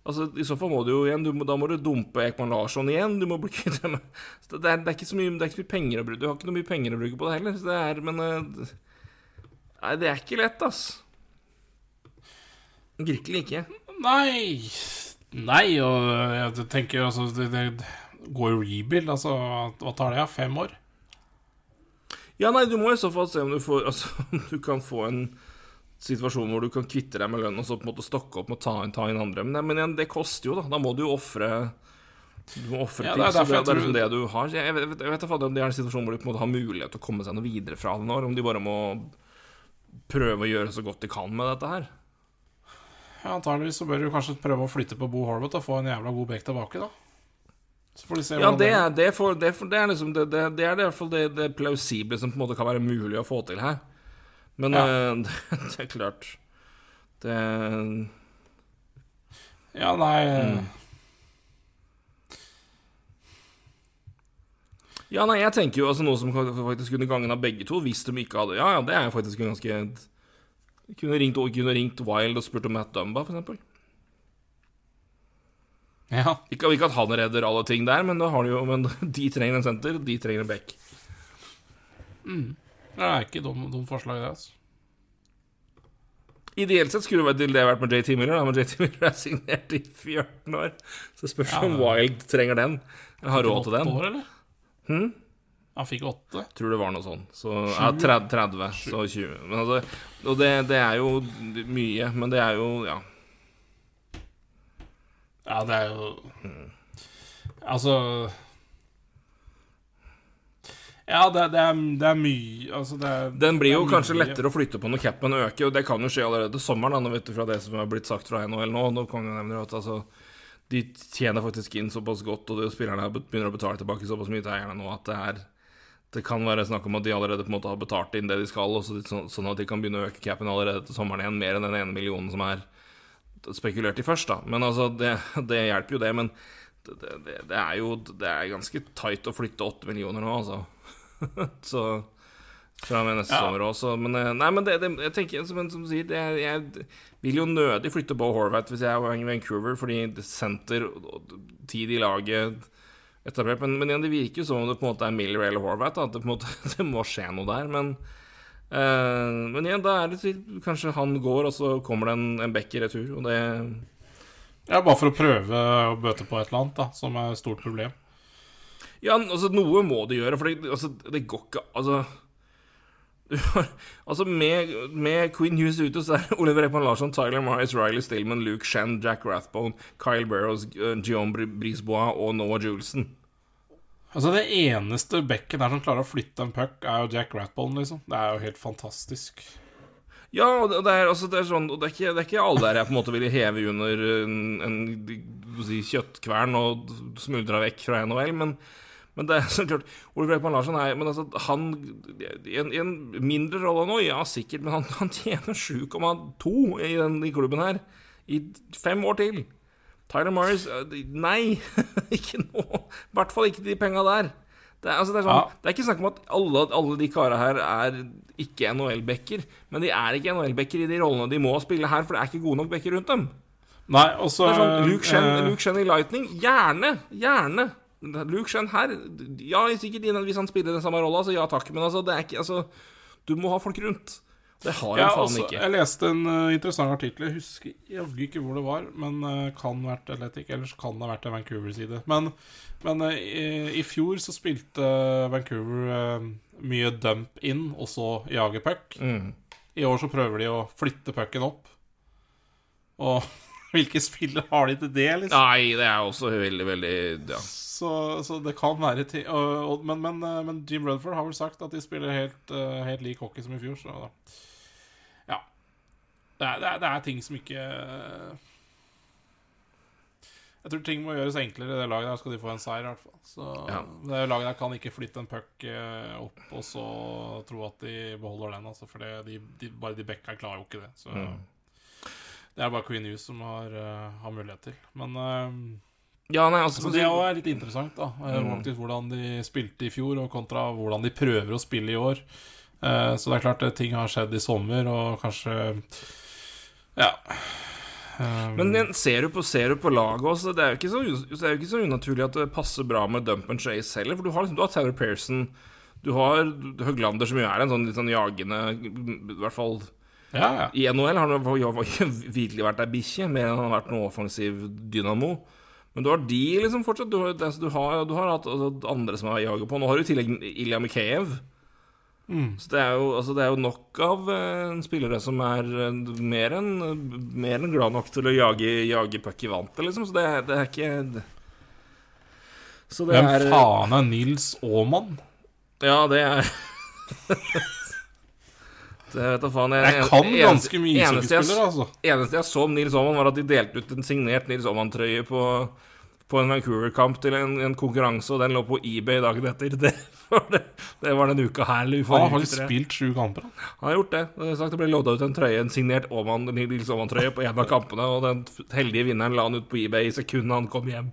Altså, I så fall må du jo igjen du må, Da må du dumpe Ekman Larsson igjen. Du må bli kvitt dem. Det, er, det er ikke så mye Det er ikke så mye penger å bruke Du har ikke noe mye penger å bruke på det heller. Så det er Men eh, Nei, det er ikke lett, ass. Virkelig ikke. Nei Nei, og jeg tenker altså Det, går jo rebuild, altså Hva tar det? Fem år? Ja, nei, du må i så fall se om du får Altså, om du kan få en situasjon hvor du kan kvitte deg med lønn og så på en måte stokke opp med å ta inn, ta inn andre. Men, men igjen, det koster jo, da. Da må du jo ofre Du må ofre Ja, ting. det er derfor det, det er liksom det du har. Jeg vet, jeg vet, ikke om det er en situasjon hvor de på en måte har mulighet til å komme seg noe videre fra det nå, om de bare må prøve å gjøre så godt de kan med dette her. Ja, Antageligvis så bør du kanskje prøve å flytte på Bo Horvath og få en jævla god bekk tilbake, da. Så får de se Ja, det er, det, for, det, for, det er liksom det, det, det er i hvert fall det, det plausible som på en måte kan være mulig å få til her. Men Ja. eh, det, det er klart Det Ja, nei Mm. Ja, nei, jeg tenker jo altså noe som faktisk kunne gangen av begge to, hvis de ikke hadde Ja, ja, det er faktisk en ganske Kunne ringt, kunne ringt Wild og spurt om Matt Dumba, for eksempel. Ja. Ikke, ikke at han redder alle ting der, men, da har de jo, men de trenger en senter, de trenger en back. Det er ikke dumt dum forslag, det, altså. Ideelt sett skulle det vært- med JT Miller, men JT Miller er signert i 14 år. Så spørs Ja, om. Wild trenger den. Jeg har råd til den. År, eller? Hmm? Han fikk åtte. Tror det var noe sånn. Så ja, 30, 30 så 20. Men altså, og det, det er jo mye, men det er jo Ja. Ja, det er jo Altså Ja, det, det, er, det er mye Altså, det er Den blir jo kanskje mye. lettere å flytte på når capen øker, og det kan jo skje allerede sommeren, da, du fra det som har blitt sagt fra NHL nå. Nå kan jeg nevne at altså, de tjener faktisk inn såpass godt, og spillerne begynner å betale tilbake såpass mye til eierne nå at det er det kan være snakk om at de allerede på en måte har betalt inn det de skal, så, sånn at de kan begynne å øke capen allerede til sommeren igjen, mer enn den ene millionen som er spekulert i først, da. Men altså, det, det hjelper jo det. Men det, det, det er jo det er ganske tight å flytte åtte millioner nå, altså. så fra med neste Ja. sommer også. Men, eh, nei, men det, det, jeg tenker, som, som du sier, det, jeg vil jo nødig flytte Bo Horvath hvis jeg er i Vancouver, fordi senter tid i laget etablert. Men, men det virker jo som om det på en måte er Miller eller Horvath, at det, på en måte, det må skje noe der. Men, øh, men igjen, da er det til kanskje han går, og så kommer det en, en bekk i retur, og det Ja, bare for å prøve å bøte på et eller annet, da, som er et stort problem. Ja, altså, noe må du gjøre, for det, altså, det går ikke Altså Altså, med, med Queen Hughes ute, så er Oliver Ekman Larsson, Tyler Myers, Riley Stillman, Luke Shen, Jack Rathbone, Kyle Barrows, uh, Guillaume Bri- og Noah Julesen. Altså, det eneste bekken her som klarer å flytte en puck, er jo Jack Ratbone, liksom. Det er jo helt fantastisk. Ja, og det er, altså, det er sånn og det er, ikke, det er ikke alle der jeg på en måte ville heve under en, en si, kjøttkvern og smuldra vekk fra NHL, men, men det er så klart Oliver Ekman Larsson er Men altså, han I en, en mindre rolle nå, ja, sikkert, men han, han tjener 7,2 i, i klubben her i fem år til. Tyler Morris Nei, ikke nå. I hvert fall ikke de penga der. Det er, altså, det, er sånn, Ja. det er ikke snakk om at alle, alle de kara her er ikke NHL-backer. Men de er ikke NHL-backer i de rollene de må spille her, for det er ikke gode nok backer rundt dem. Nei, også, Det er sånn, Luke Shen, uh, Luke Shen i Lightning, gjerne! Gjerne! Luke Shen her, ja, sikkert hvis han spiller den samme rolla, så ja takk. Men altså, det er ikke Altså, du må ha folk rundt. Det har han Ja, faen altså, ikke. jeg leste en uh, interessant artikkel. Jeg husker jaggu ikke hvor det var, men uh, kan vært Atletic, ellers kan det ha vært en Vancouver-side. Men, men uh, i, i fjor så spilte Vancouver mye dump inn, og så jage puck. Mm. I år så prøver de å flytte pucken opp. Og hvilke spillere har de til det, liksom? Nei, det er også veldig, veldig ja. Så, så det kan være til og, og, men, men, eh, men Jim Rutherford har vel sagt at de spiller helt, eh, helt lik hockey som i fjor, så da Ja. Det er, det er, det er ting som ikke eh, Jeg tror ting må gjøres enklere i det laget der, skal de få en seier, i hvert fall. Så Ja. det laget der kan ikke flytte en puck opp og så tro at de beholder den, altså, for det, de, de, bare de bekka klarer jo ikke det. Så Mm. Det er bare Queen Hughes som har, uh, har mulighet til. Men uh, ja, nei, altså så det er litt interessant, da. eh, Mm. Hvordan de spilte i fjor, og kontra hvordan de prøver å spille i år. Uh, Så det er klart ting har skjedd i sommer, og kanskje Ja. Men ser du på, ser du på laget også, det er, jo ikke så, det er jo ikke så unaturlig at det passer bra med Dump and Chase heller. For du har, liksom, du har Taylor Pearson, du har Høglander, som jo er en sånn litt sånn jagende I hvert fall ja, ja. i NHL har han virkelig vært ei bikkje, mer enn han har vært noe offensiv dynamo. Men du har de liksom fortsatt. Du har, altså, du har, du har hatt altså, andre som har jaget på. Nå har du i tillegg Ilja Mikheyev. Mm. Så det er, jo, altså, det er jo nok av eh, spillere som er eh, mer enn glad nok til å jage, jage puck i vantet, liksom. Så det, det er ikke Så det Hvem er faen er Nils Aamann? Ja, det er Vet faen. Jeg kan eneste- ganske mye jeg- ishockeyspillere, altså. eneste jeg så om Nils Aaman, var at de delte ut en signert Nils Aaman-trøye på, på en Vancouver-kamp til en, en konkurranse, og den lå på eBay dagen etter. Det var, det, det var den uka her. Ja, Han har spilt sju kamper. han. Han har gjort det. Det, sagt, det ble lodda ut en trøye, en signert Aaman, Nils Aaman-trøye på en av kampene, og den heldige vinneren la han ut på eBay i sekundet han kom hjem.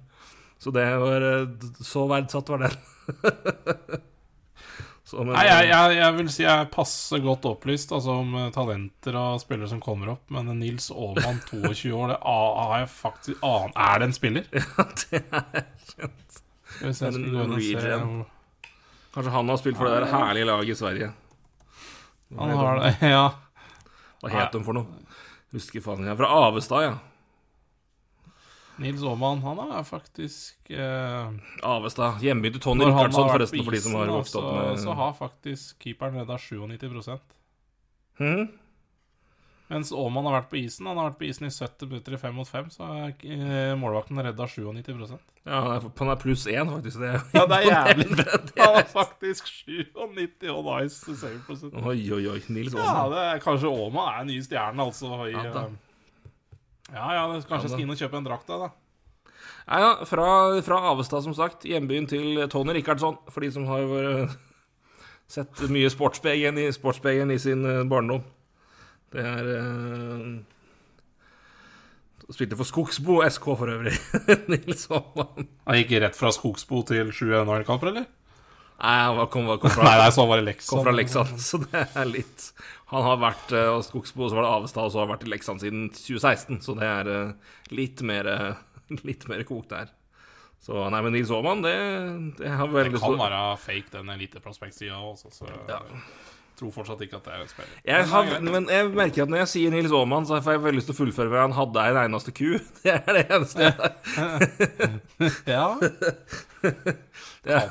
Så det var eh, Så verdsatt var den. Men, Nei, jeg, jeg, jeg vil si jeg er passe godt opplyst altså, om eh, talenter og spillere som kommer opp, men Nils Aaman, 22 år, det har jeg faktisk annen Er det en spiller? Ja, det er kjent. Hvis jeg skulle gå inn og se om... Kanskje han har spilt for det der herlige laget i Sverige. Han har det, ja. Hva het de for noe? Husker faen ikke. Fra Avestad, ja. Nils Aaman, han er faktisk eh, Avestad. Hjembyen til Tony vært forresten, for de som har vokst opp med så har faktisk keeperen redda 97 hmm? Mens Aaman har vært på isen. Han har vært på isen i 70 minutter i 5 mot 5, så er eh, målvakten redda 97% Ja, han er, pluss 1, faktisk. Det er, Ja, det er jævlig bra. Han har faktisk 97 og ice save. Oi, oi, oi. Nils Ja, det er, kanskje Aaman er nye stjernen, altså. I, Ja, ja, ja, kanskje jeg skal inn og kjøpe en drakt da. da. Ja, ja, fra, fra Avestad, som sagt. Hjembyen til Tony Rickardsson, for de som har vært, sett mye Sportsbegen i, Sportsbegen i sin øh, barndom. Det er eh, Spilte for Skogsbo SK, for øvrig. Nils Aaman. Han gikk rett fra Skogsbo til 7 NHL-kamper, eller? Nei, han kom, kom fra Nei, nei, så var det Leksand. Kom fra Leksand, så det er litt Han har vært eh, hos Skogsbo, så var det Avestad, og så har han vært i Leksand siden 2016, så det er uh, litt mer eh, Litt mer kokt der. Så nei, men Nils Aaman, det, det har Det kan stor være fake, den eliteprospektsida også, så Ja. Tror fortsatt ikke at det er en spiller. jeg har, men jeg merker at når jeg sier Nils Aaman, så får jeg veldig lyst til å fullføre med han hadde en eneste ku. Det er det eneste jeg Ja, det er,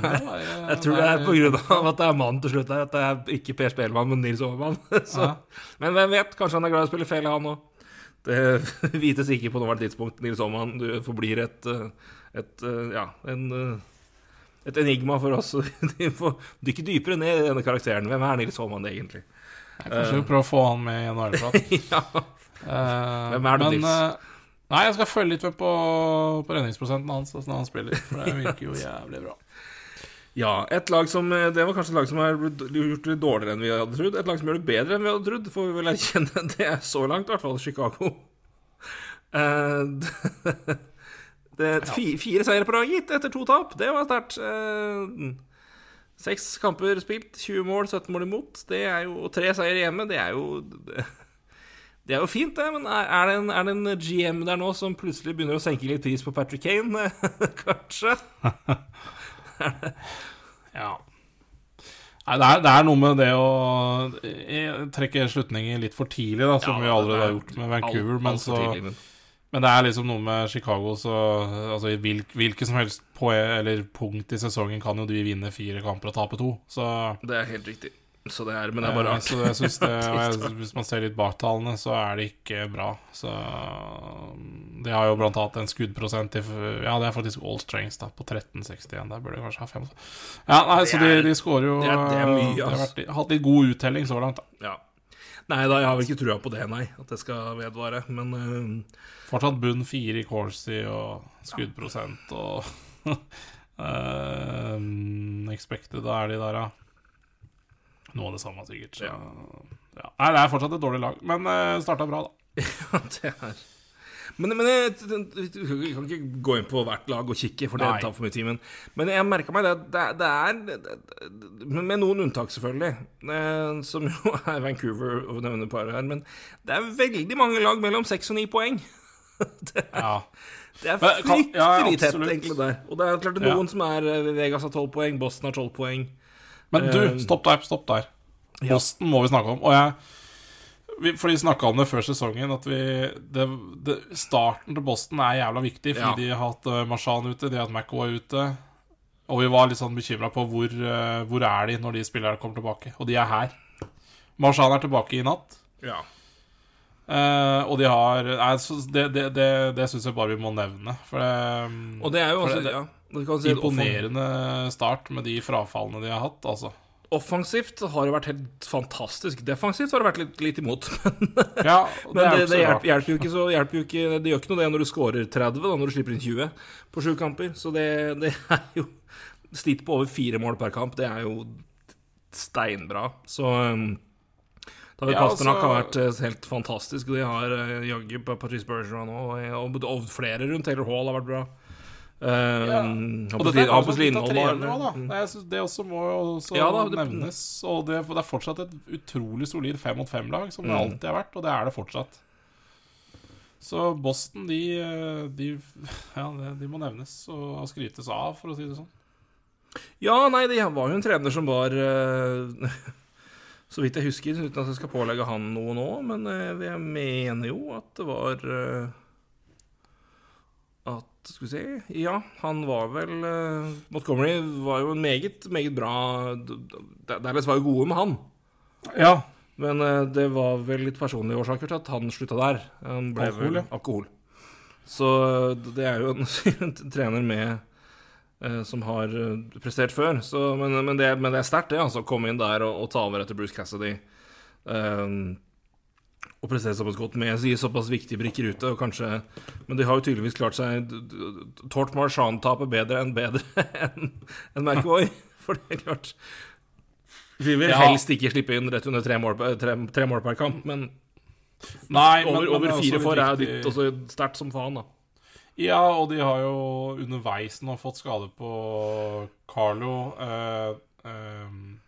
Jeg tror det er på grunn av at det er mannen til slutt her, at det er ikke Per Spellemann, men Nils Aaman. Men hvem vet, kanskje han er glad i å spille fele, han òg. Det vites ikke på nåværende tidspunkt. Nils Aaman, du forblir et, eh, et eh, Ja, en, eh, et enigma for oss. De får dykke dypere ned i denne karakteren. Hvem er Nils Aaman egentlig? Jeg, Kanskje prøve å få han med i en NHL-prat. ja. Eh, Hvem er du, men, Nils? eh, Nei, jeg skal følge litt med på, på redningsprosenten hans altså, når han spiller. For det virker jo jævlig bra. ja, et lag som eh, Det var kanskje et lag som har gjort det dårligere enn vi hadde trodd. Et lag som gjør det bedre enn vi hadde trodd, får vi vel erkjenne. Det er så langt, i hvert fall Chicago. Uh, fire seire på rad, gitt, etter to tap. Det var sterkt. Eh, Seks kamper spilt, 20 mål, 17 mål imot. Det er jo, og tre seire hjemme, det er jo det, det er jo fint, det, men er, er, det en, er det en GM der nå som plutselig begynner å senke litt pris på Patrick Kane? Kanskje? Ja. Nei, det er, det er noe med det å eh, trekke slutninger litt for tidlig, da, som Ja, vi allerede er har gjort med Vancouver. Alt- men, alt for så, tidlig, men- men det er liksom noe med Chicago, så altså, i hvilket som helst på, eller punkt i sesongen kan jo de vinne fire kamper og tape to. Så Det er helt riktig. Så det er, men det er bare Eh, rart. Så jeg synes det, jeg, Hvis man ser litt bak tallene, så er det ikke bra. Så De har jo blant annet en skuddprosent i Ja, det er faktisk all strengths da, på 13,61. Der burde de kanskje ha fem. Ja, nei, Så de, de skårer jo det er- det er mye, de har vært, hatt litt god uttelling så langt. da Ja. Nei da, jeg har vel ikke trua på det, nei. At det skal vedvare. Men uh, Fortsatt bunn fire i Corsi og skuddprosent og uh, Expected, da er de der, ja. Noe av det samme, sikkert. Så, ja. Nei, det er fortsatt et dårlig lag, men uh, starta bra, da. ja, det er men, men jeg, jeg, kan ikke gå inn på hvert lag og kikke, for det Nei. tar for mye tid. Men, men jeg merka meg det at det, det er det, Med noen unntak, selvfølgelig, eh, som jo er Vancouver og nevner par her. Men det er veldig mange lag mellom seks og ni poeng. det, er, Ja. det er fryktelig ja, ja, tett, egentlig, der. Og det er klart det er Ja. noen som er eh, Vegas har tolv poeng, Boston har tolv poeng. Men du, Eh, stopp der. Stopp der. Ja. Boston må vi snakke om. Og jeg vi, For de snakka om det før sesongen, at vi det, det, starten til Boston er jævla viktig, fordi Ja. de har hatt uh, Marshan ute, de har hatt Macco ute. Og vi var litt sånn bekymra på hvor, eh, hvor er de når de spillerne kommer tilbake. Og de er her. Marshan er tilbake i natt. Ja. Uh, og de har nei, Det, det, det, det syns jeg bare vi må nevne. For det, Og det er jo også det- ja, si Imponerende start med de frafallene de har hatt, altså. Offensivt har det vært helt fantastisk. Defensivt har det vært litt, litt imot. Ja, det, Men det, det hjelper, hjelper jo ikke så hjelper jo ikke, Det gjør ikke noe det når du scorer 30, da, når du slipper inn 20 på sju kamper. Så det, det er jo Snitt på over fire mål per kamp, det er jo steinbra. Så um, David Ja, Pasternak altså- har vært eh, helt fantastisk. De har uh, jaggu Patrice Bergeron og, og, og flere rundt. Taylor Hall har vært bra. Um, Og dette er kanskje litt av Lindholm har- da. Det, jeg synes det også må også Ja da, det- nevnes. Og det, det er fortsatt et utrolig solid fem mot fem-lag, som det Mm. alltid har vært, og det er det fortsatt. Så Boston, de, de, ja, de må nevnes og skrytes av, for å si det sånn. Ja, nei, det var jo en trener som var eh, Så vidt jeg husker, uten at jeg skal pålegge han noe nå, men eh, jeg mener jo at det var At Skal vi se Ja, han var vel eh, Montgomery var jo en meget, meget bra Dallas var jo gode med han. Ja. Men eh, det var vel litt personlige årsaker til at han slutta der. Han ble Alkohol, vel alkohol. Så eh, det er jo en, en trener med som har prestert før. Så, men, men, det, men det er sterkt, det. altså Å komme inn der og, og ta over etter Bruce Cassidy. eh, og prestere såpass godt med i såpass viktige brikker ute. Og kanskje, men de har jo tydeligvis klart seg Tort Marchand-tapet bedre enn bedre enn en McVoy. For det er klart Vi vil Ja. helst ikke slippe inn rett under tre mål, tre, tre mål per kamp, men Nei, over, men over men fire for er jo ditt også sterkt som faen, da. Ja, og de har jo underveis nå fått skade på Carlo. Eh, ehm,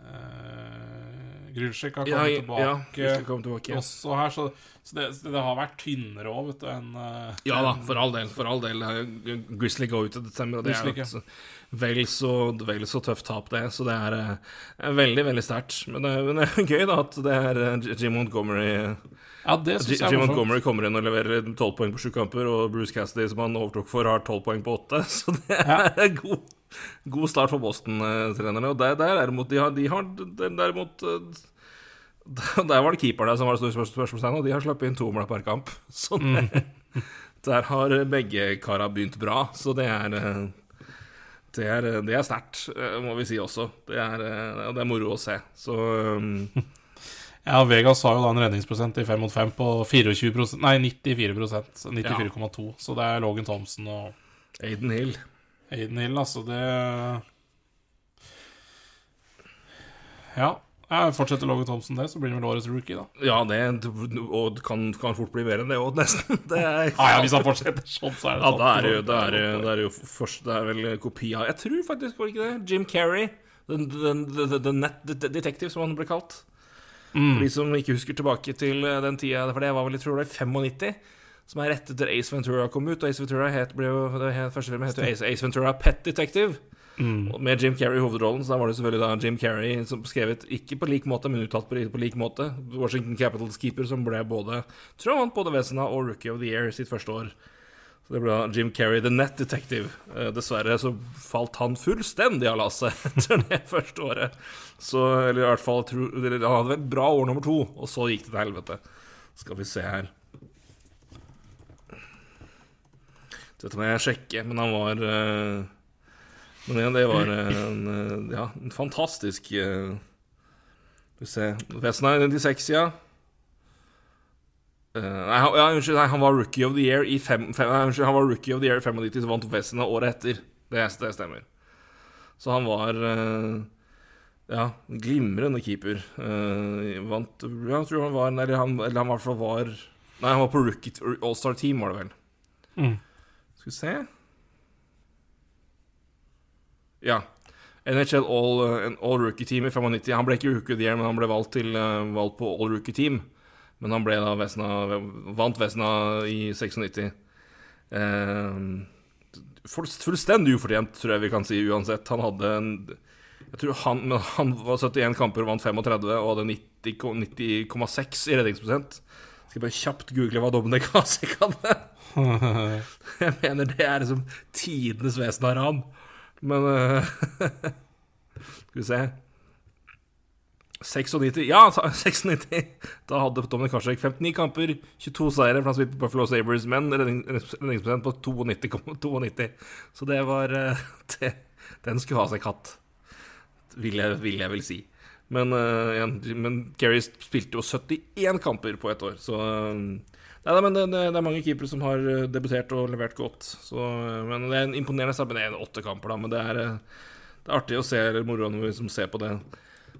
eh, Grunschek har kommet ja, tilbake ja, kom tilbake. også her, så, så, det, så det har vært tynnere òg, vet du, enn eh, Ja da, for all del. For all del. Eh, Grizzly går ut i desember, og det er jo et vel så, vel så tøft tap, det. Så det er, eh, er veldig, veldig sterkt. Men, er- men det er gøy, da, at det er eh, Jim Montgomery Ja, det synes jeg er Jim Montgomery kommer inn og leverer tolv poeng på sju kamper, og Bruce Cassidy, som han overtok for, har tolv poeng på åtte. Så det er god, god start for Boston-trenerne. Og der, der derimot, de har, de har derimot eh, Der var det keeperne som var det store spørsmålstegnet, og de har sluppet inn to mål per kamp. Så det, der har begge kara begynt bra, så det er eh, det er, det er sterkt, eh, må vi si også. Det er, det er moro å se. Så um, Ja, Vegas har jo da en redningsprosent i 5 mot 5 på 24% Nei, 94 så 94,2. Så det er Logan Thompson og Aiden Hill Aiden Hill, altså. Det Ja. ja fortsetter Logan Thompson det, så blir det vel årets rookie, da. Ja, det og kan, kan fort bli mer enn det òg, nesten. Det er, Ja, ja, Hvis han fortsetter sånn, så er det Ja, det er jo, det er det, er det jo først Det er vel kopi av Jeg tror faktisk, var det ikke det? Jim Carrey. The, the, the, the Net Detective, som han ble kalt. Mm. For de som ikke husker tilbake til eh, den tida, for det var vel, jeg tror det var i 95, som er rett etter Ace Ventura kom ut. Og Ace Ventura het, ble jo, det het, første filmen het Ace, Ace Ventura Pet Detective. Mm. Med Jim Carrey i hovedrollen, så da var det selvfølgelig da Jim Carrey som skrevet ikke på lik måte, men uttalt på, på lik måte. Washington Capitals keeper, som ble både Tror jeg vant både Vesna og Rookie of the Year sitt første år. Så det ble Jim Carrey, The Net Detective. Eh, dessverre så falt han fullstendig av lasset etter det første året. Så, eller i hvert fall Han hadde vært bra år nummer to, og så gikk det til helvete. Skal vi se her Dette må jeg sjekke, men han var eh, Men igjen, det var en, eh, ja, en fantastisk Skal vi se Vesna i 96, ja. Eh, nei, han, ja, unnskyld, nei, han var rookie of the year i fem, fem, nei, unnskyld, han var rookie of the year i 95, så vant Vezina året etter. Det, det stemmer. Så han var uh, ja, glimrende keeper. Uh, vant ja, Jeg tror han var Eller han, eller han i hvert fall var Nei, han var på rookie All-Star Team, var det vel. Mm. Skal vi se Ja. NHL All, all Rookie Team i 95. Han ble ikke Rookie of the Year, men han ble valgt, til, valgt på All Rookie Team. Men han ble da Vesna, vant Vesna i 96. Eh, fullstendig ufortjent, tror jeg vi kan si uansett. Han hadde en jeg tror han, men han var 71 kamper og vant 35 og hadde 90 90,6 i redningsprosent. Skal jeg bare kjapt google hva Dominic Hasek hadde. Jeg mener det er liksom tidenes vesen av ran. Men uh, Skal vi se 96 Ja, sa- 96! Da hadde Dominic Karsek 59 kamper, 22 seire, for han spilte på Buffalo Sabres, men redning- redningsprosent på 92,92. Så det var eh, det, Den skulle Hasek katt, vil jeg, vil jeg vel si. Men, uh, men Kerry spilte jo 71 kamper på ett år, så eh, Nei, men det, det, er mange keepere som har debutert og levert godt. Så, men Det er en imponerende er en åtte kamper, da. Men det er, det er artig å se eller moro når vi ser på det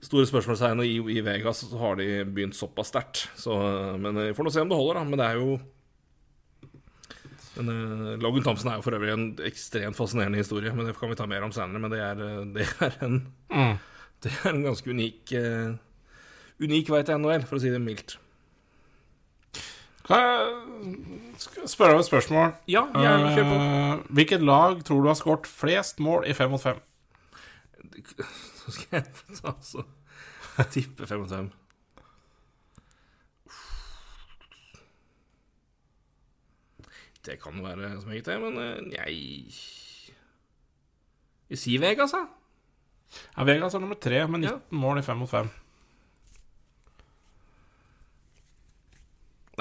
store spørsmålstegnet. I, I Vegas så har de begynt såpass sterkt. Så, eh, men vi får nå se om det holder, da. Men det er jo men, eh, Logan Thompson er jo for øvrig en ekstremt fascinerende historie, men det kan vi ta mer om senere. Men det er, eh, det er, en, Mm. det er en ganske unik uh, Unik vei til NHL, for å si det mildt. Kan jeg spørre om et spørsmål? Ja, gjerne kjør på. Uh, hvilket lag tror du har skåret flest mål i fem mot fem? Ta altså Tipper 5 mot 5. Det kan være så meget, det, men eh, jeg Vi sier Vegas, da. Ja, Vegas er nummer tre med 19 Ja. mål i fem mot fem.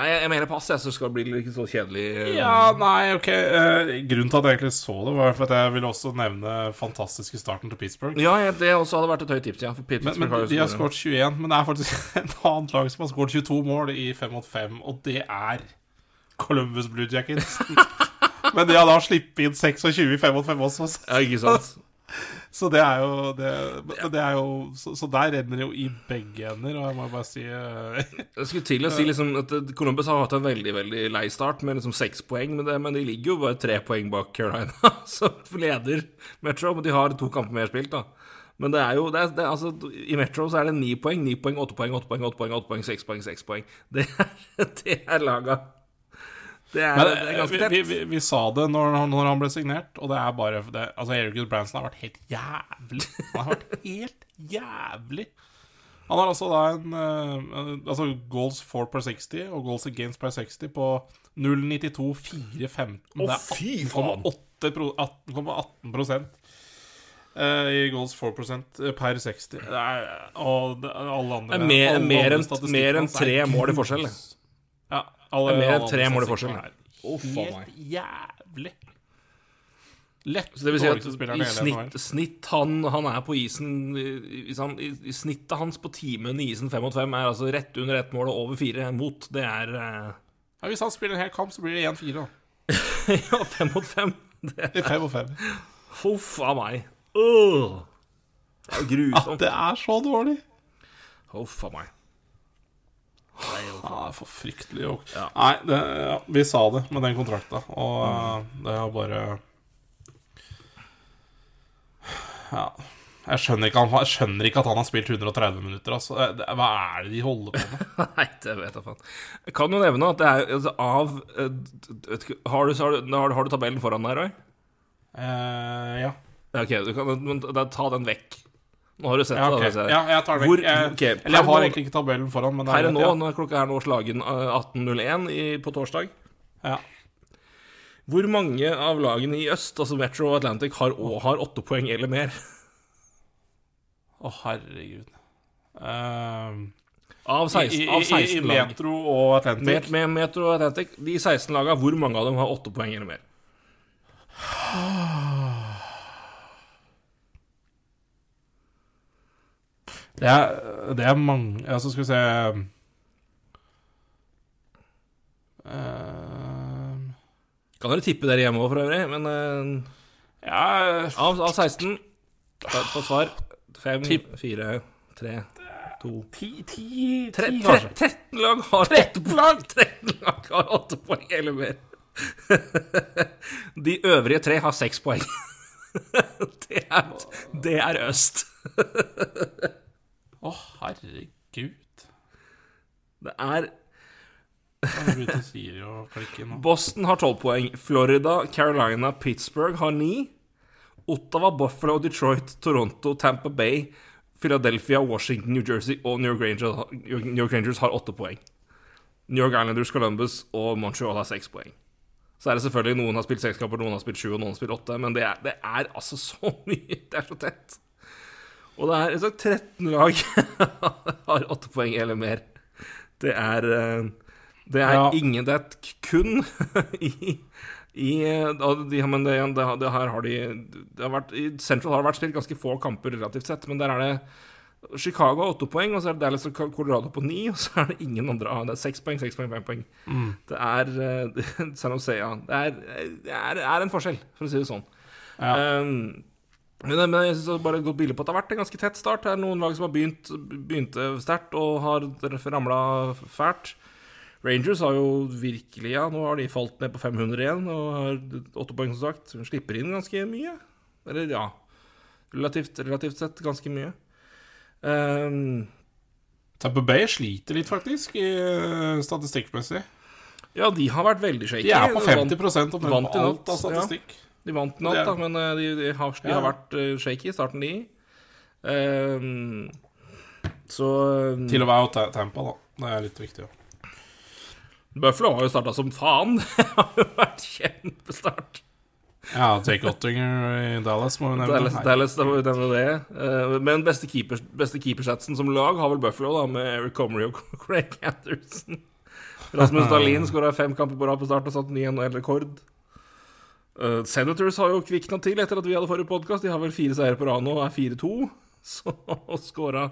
Nei, jeg, mener pass, jeg, så skal det bli ikke så kjedelig. eh, Ja, nei, ok. eh, grunnen til at jeg egentlig så det, var for at jeg ville også nevne fantastiske starten til Pittsburgh. Ja, det også hadde vært et høyt tips, ja. For Men, men har de har skåret- skåret 21, men det er faktisk et annet lag som har skåret 22 mål i 5 mot 5, og det er Columbus Blue Jackets. men de har da sluppet inn 26 i 5 mot 5 også, så- Ja, ikke sant? så det er jo det, det er jo så, så der renner det jo i begge ender, og jeg må bare si eh, Jeg skulle til å si liksom at eh, Columbus har hatt en veldig veldig lei start med liksom seks poeng, men, det, men de ligger jo bare tre poeng bak Carolina, som leder Metro. Men de har to kamper mer spilt, da. Men det er jo det er, det altså, I Metro så er det ni poeng, ni poeng, åtte poeng, åtte poeng, åtte poeng, åtte poeng, seks poeng, seks poeng. Det er, det er laga. Det er, Men det er ganske vi, tett. vi, vi, vi sa det når, han- når han ble signert, og det er bare det, Altså, Eric Branson har vært helt jævlig. Han har vært helt jævlig. Han har altså da en eh, Altså goals for per 60 og goals against per 60 på 0,92, 4,15. Å, Det er fy faen! 18,8 18,18 prosent eh, i goals for prosent eh, per 60. Det er, og det, alle andre er mer- mer enn- tre mål i forskjell, alle, er mer enn alle tre mål i forskjell. faen Helt jævlig. Lett Så det vil si at i snitt, snitt han, han er på isen i, i, sånn- i, i Snittet hans på timen i isen fem mot fem er altså rett under ett mål og over fire mot. Det er eh, Ja, hvis han spiller en hel kamp, så blir det 1-4. da. Ja, fem mot fem. Det er fem mot fem. Huff a meg. Åh. Det er At det er så dårlig! Huff a meg. Er for fryktelig. jok. Ja. Nei, det, ja, vi sa det med den kontrakta, og mm. det er bare Ja. Jeg skjønner, ikke, jeg skjønner ikke at han har spilt 130 minutter. Altså. Hva er det de holder på med? Nei, det vet jeg faen. Jeg kan jo nevne at det er altså, av eh, har, du, har, du, har, du- tabellen foran deg, Roy? Eh, ja. Ok, du kan men, da, ta den vekk. Nå har du sett Ja, det. ok. jeg. ja, jeg tar det vekk. Hvor- okay, eller jeg har nå- egentlig ikke tabellen foran, men det Per er nå, ja. når klokka er nå slagen eh, 18.01 på torsdag Ja. Hvor mange av lagene i øst, altså Metro og Atlantic, har, og har åtte poeng eller mer? Å, herregud. Uh, Av 16, I, i, av 16 i lag. Metro og Atlantic. Med, med Metro og Atlantic, de 16 lagene, hvor mange av dem har åtte poeng eller mer? Det er, det er mange Altså, skal vi se uh, Kan dere tippe dere hjemme òg, for øvrig, men uh, Ja av, av 16 Få svar. 5, 4, 3, 2 Ti, ti, Tre, ti, tre, kanskje. 13 lag har 8 poeng! 13 lag har 8 poeng eller mer. De øvrige tre har 6 poeng. Det er, det er øst. Å, herregud. Det er. Boston har 12 poeng. Florida, Carolina, Pittsburgh har 9. Ottawa, Buffalo, Detroit, Toronto, Tampa Bay, Philadelphia, Washington, New Jersey og New York Rangers, New York Rangers har 8 poeng. New York Islanders, Columbus og Montreal har 6 poeng. Så er det selvfølgelig noen har spilt seks kamper, noen har spilt sju, og noen har spilt åtte. Men det er, det er altså så mye. Det er så tett. Og det er altså 13 lag har 8 poeng eller mer. Det er eh, Det er Ja. ingen Det er kun i I, eh, de, men det, det, det her har de det har vært, I Central har det vært spilt ganske få kamper relativt sett, men der er det Chicago har åtte poeng, og så er det Dallas og Colorado på ni, og så er det ingen andre Det er seks poeng, seks poeng, fem poeng. Det er eh, San Jose, ja. Det er, det er, er en forskjell, for å si det sånn. Ja. Um, men, men jeg synes det er bare et godt bilde på at det har vært en ganske tett start. Det er noen lag som har begynt begynte sterkt og har ramla fælt. Rangers har jo virkelig Ja, nå har de falt ned på 500 igjen og har åtte poeng, som sagt. De slipper inn ganske mye. Eller ja Relativt, relativt sett ganske mye. Um, Tamper Bay sliter litt, faktisk, i, eh, statistikkmessig. ja, de har vært veldig shaky. De er på 50 omtrent alt av statistikk. De vant Det er- da, men eh, de, de, har, de Ja. har vært eh, shaky i starten, de. Um, så um, Til å være out Tampa, da. Det er litt viktig. Ja. Buffalo har jo starta som faen. Det har jo vært kjempestart. Ja, Jake Ottinger i Dallas må vi nevne. Dallas, Dallas da må vi nevne det. Uh, Men beste, keeper, beste keepersatsen som lag har vel Buffalo, da, med Eric Comrie og Craig Anderson. Rasmus Dahlin skåra fem kamper på rad på start og satt ny NHL-rekord. Uh, Senators har jo kvikna til etter at vi hadde forrige podkast. De har vel fire seire på rad nå og er 4-2. Så skåra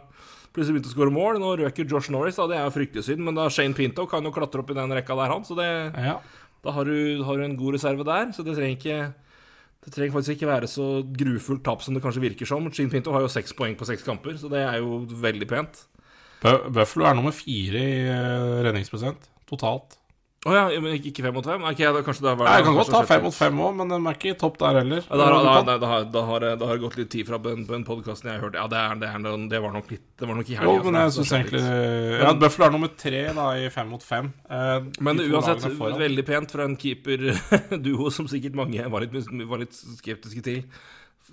Plutselig begynte å skåre mål. Nå røker Josh Norris, da. Det er jo fryktelig synd, men da Shane Pinto kan jo klatre opp i den rekka der, han. Så det, Ja. da har du, har du en god reserve der. Så det trenger ikke Det trenger faktisk ikke være så grufullt tap som det kanskje virker som. Shane Pinto har jo seks poeng på seks kamper, så det er jo veldig pent. Buffalo er nummer fire i eh, redningsprosent totalt. Å ja, men ikke fem mot fem? Okay, da, kanskje det var Nei, Jeg kan godt ta fem mot fem òg, men den er ikke topp der heller. Ja, da, da, da, da, har- det gått litt tid fra den, den podkasten jeg hørte. Ja, det, er, det, er, det var nok litt Det var nok i Jo, men jeg syns egentlig Ja, Buffalo er nummer tre da i fem mot fem. Eh, Men uansett, veldig pent fra en keeper-duo som sikkert mange var litt, var litt skeptiske til.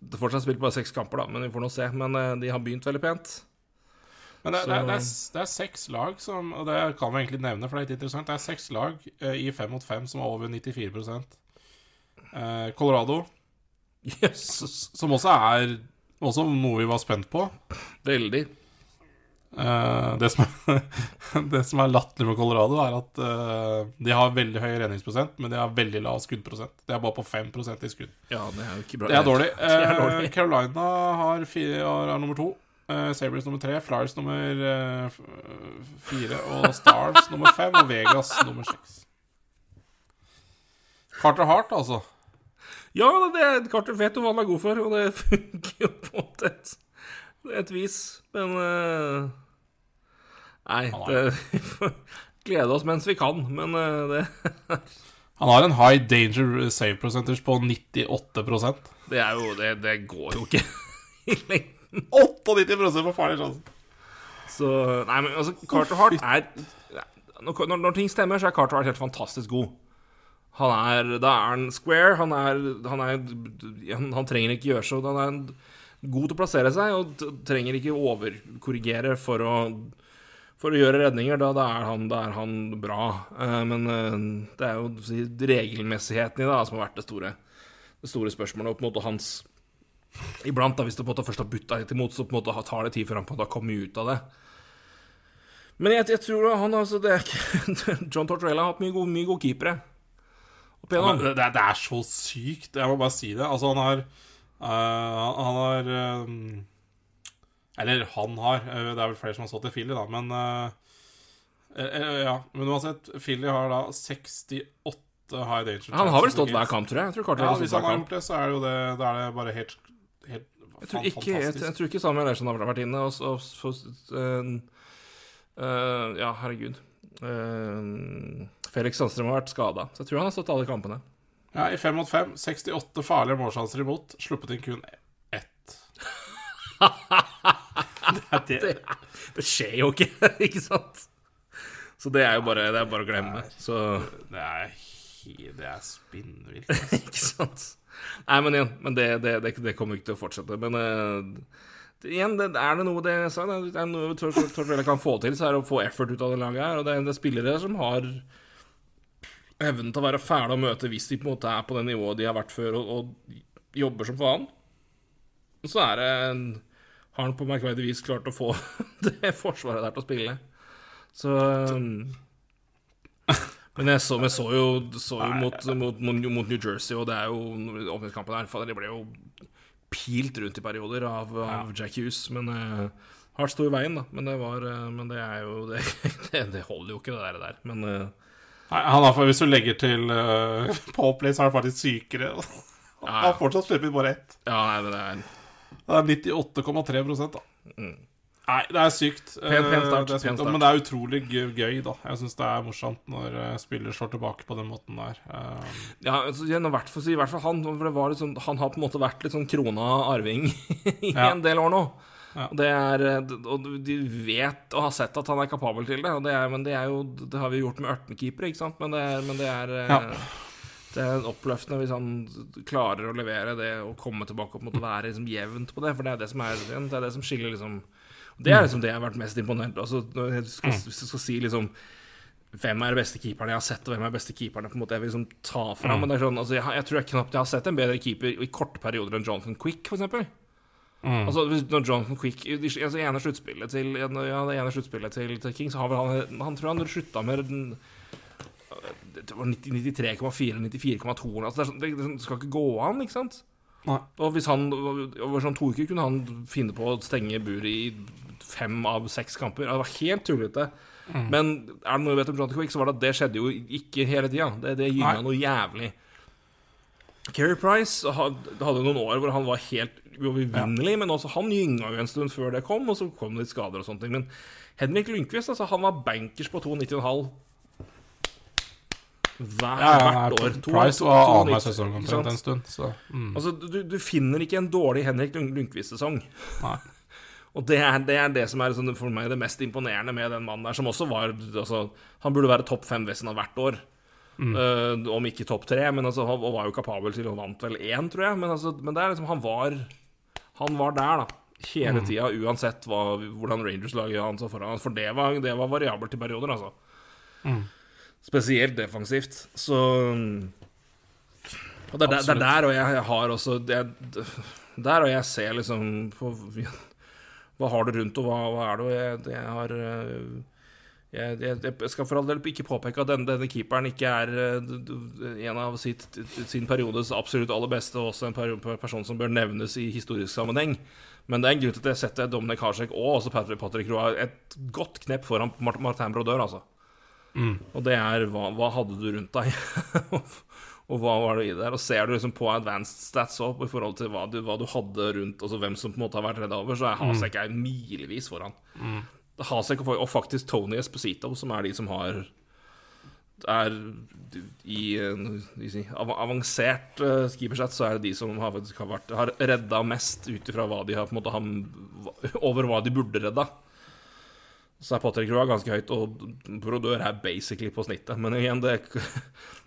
Det fortsatt spilt bare seks kamper, da, men vi får nå se. Men eh, de har begynt veldig pent. Men det, Så- det, det, er, det er seks lag som Og det kan vi egentlig nevne, for det er litt interessant. Det er seks lag eh, i fem mot fem som har over 94 eh, Colorado, yes. som også er også noe vi var spent på. Veldig. Eh, det, som er, det som er latterlig med Colorado, er at eh, de har veldig høy redningsprosent, men de har veldig lav skuddprosent. De er bare på 5% i skudd. Ja, det er jo ikke bra. Det er dårlig. Det er Eh, dårlig. Carolina har fire, har, er nummer to. Eh, Sabres nummer tre, Flyers nummer uh, fire, og Stars nummer fem, og Vegas nummer seks. Carter Hart, altså. Ja, det er, Carter vet jo hva han er god for, og det funker jo på et, et vis. Men uh, Nei, det, vi får glede oss mens vi kan, men det, Han har en high danger save percentage på 98% det er jo Det, det går jo ikke i lengden. 98 på farlig sjanse. Så Nei, men altså, Carter Hart er når, når, når ting stemmer, så er Carter Hart helt fantastisk god. Han er, Da er han square. Han, er, han, er, han, han trenger ikke gjøre så Han er en- god til å plassere seg og trenger ikke overkorrigere for å, for å gjøre redninger. Da, da, er han, da er han bra. Eh, men eh, det er jo regelmessigheten i det som har vært det store, det store spørsmålet. Opp mot hans Iblant, da, hvis du på en måte først har butta litt imot, så på en måte tar det tid før han på en måte har kommet ut av det. Men jeg, jeg tror han altså det er ikke, John Tortorella har hatt mye gode, mye gode keepere. Men det, det er- så sykt. Jeg må bare si det. Altså, han har øh, Han har øh, Eller han har. øh, Det er vel flere som har stått i Philly, da, men Ja, men uansett. Philly har da 68 high danger Han har vel stått hver kamp, tror jeg. jeg tror Ja, hvis han har gjort det, så er det jo det Da er det bare helt, helt Jeg tror ikke, jeg, fantastisk. jeg tror ikke Samuel Eriksen har vært inne. Og, og, og, så- uh, eh, ja, herregud. Uh, Felix Sandstrøm har vært skada, så jeg tror han har stått alle kampene. Ja, I fem mot fem, 68 farlige målsjanser imot. Sluppet inn kun ett. det er det. Det, det skjer jo ikke, ikke sant? Så det er jo bare, det er bare å glemme. Så Det er, det er spinnvilt. Ikke sant? Nei, men igjen, men det, det, det, det kommer ikke til å fortsette. Men uh, igjen, det, er det noe det jeg sa, det er noe Tortuella kan få til, så er det å få effort ut av det laget her. Og det, er spillere som har evnen til å være fæle å møte hvis de på en måte er på det nivået de har vært før, og, og jobber som faen. Så er det har han på merkverdig vis klart å få det forsvaret der til å spille. Så um, Men jeg så, men så jo, så jo mot, mot, mot, New Jersey, og det er jo åpningskampen her. De ble jo pilt rundt i perioder av, av Jack Hughes. Men uh, Hart sto i veien, da. Men det var uh, Men det er jo Det, det, det holder jo ikke, det der. der. Men uh, Nei, han har, Hvis du legger til uh, Poplay, så er han faktisk sykere. Han har fortsatt sluppet bare ett. ja, nei, det er Det er 98,3% da. Nei, det er sykt. Pen- pen start, Eh, det er sykt. pen start. Men det er utrolig gøy, da. Jeg syns det er morsomt når eh, spiller slår tilbake på den måten der. Eh, Ja, altså, gjennom hvert fall, i hvert fall han. For det var litt sånn, han har på en måte vært litt sånn krona arving i Ja. en del år nå. Ja. Og Det er, og de vet og har sett at han er kapabel til det. Og det er, men det er jo Det har vi gjort med ørtenkeepere, ikke sant? Men det er, men det er Ja. Det er oppløftende hvis han klarer å levere det og komme tilbake og på en måte være liksom jevnt på det. For det er det som er Det er det som skiller liksom Det er liksom det jeg har vært mest imponert. Altså, når jeg skal, Hvis du skal si liksom hvem er de beste keeperne jeg har sett, og hvem er de beste keeperne på en måte jeg vil liksom ta fram. Men det er sånn, altså, jeg, jeg tror jeg knapt jeg har sett en bedre keeper i korte perioder enn Jonathan Quick, for eksempel. Altså, når Jonathan Quick altså, ene sluttspillet til Ja, det ene sluttspillet til, til King, så har vel han Han tror han slutta med den det var 93,4 eller 94,2 altså, det, sånn- det, det skal ikke gå an, ikke sant? nei. Og hvis han over sånn to uker kunne han finne på å stenge buret i fem av seks kamper. Det var helt tullete. Men er det noe vi vet om Quick, så var det at det skjedde jo ikke hele tida. Det, det gynga noe jævlig. Keri Price had- hadde noen år hvor han var helt uovervinnelig, men også han gynga jo en stund før det kom, og så kom det litt skader og sånne ting. Men Henrik Lundqvist, altså, han var bankers på 92,5 hvert Ja, ja, nei, år. To- Price var 92, annenhver sesong omtrent en stund, så mm. Altså, du, du finner ikke en dårlig Henrik Lundqvist-sesong. Nei. Og det er, det er det som er sånn, for meg det mest imponerende med den mannen der, som også var altså, Han burde være topp fem Westen av hvert år. Eh, om ikke topp tre, men altså, han var jo kapabel til å vant vel én, tror jeg. Men, altså, men det er liksom, han var Han var der, da. Hele tida, uansett hva, hvordan Rangers-laget han så foran. For det var, det var variabelt i perioder, altså. Spesielt defensivt. Så Og det er der og jeg har også det, Der og jeg ser liksom på Hva har du rundt, og hva, hva er det? Og jeg, jeg har øh, jeg, jeg, jeg skal for all del ikke påpeke at denne, denne keeperen ikke er d- en av sitt, sin periodes absolutt aller beste, og også en person som bør nevnes i historisk sammenheng. Men det er en grunn til at jeg setter Dominic Harsek og også Patrick, Patrick Roa et godt knepp foran Martin Brodeur, altså. Og det er hva, hva hadde du rundt deg? og hva var det i der? Og ser du liksom på advanced stats opp i forhold til hva du, hva du hadde rundt, altså hvem som på en måte har vært redda over, så er Hasek er milevis foran. Hasek og faktisk Tony Esposito, som er de som har er i i avansert uh, skipersett, så er det de som har, har, vært, har redda mest ut ifra hva de har på en måte ham- over hva de burde redda. Så er Patrick Roa ganske høyt, og Brodør er basically på snittet. Men igjen, det,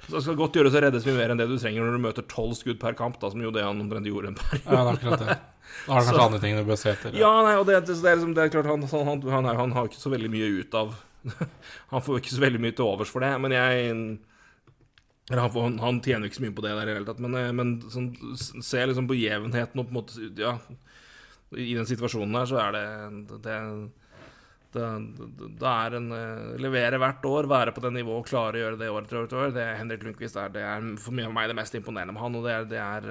det skal godt gjøres å reddes mye mer enn det du trenger når du møter tolv skudd per kamp, da, som jo det han omtrent gjorde en periode. Ja, det er akkurat det. Da har du kanskje andre ting du bør se etter. Ja, nei, og det, det, det, er, liksom, det er klart han, han, han, han, har ikke så veldig mye ut av Han får ikke så veldig mye til overs for det, men jeg han, får, han, han tjener ikke så mye på det der i det hele tatt, men, eh, men sånn, se liksom på jevnheten og på en måte Ja, i den situasjonen her så er det Det, det, det, det er en eh, Levere hvert år, være på det nivået klare å gjøre det år etter år etter år. Det Henrik Lundqvist er, det er for mye av meg det mest imponerende med han. Og det er, det er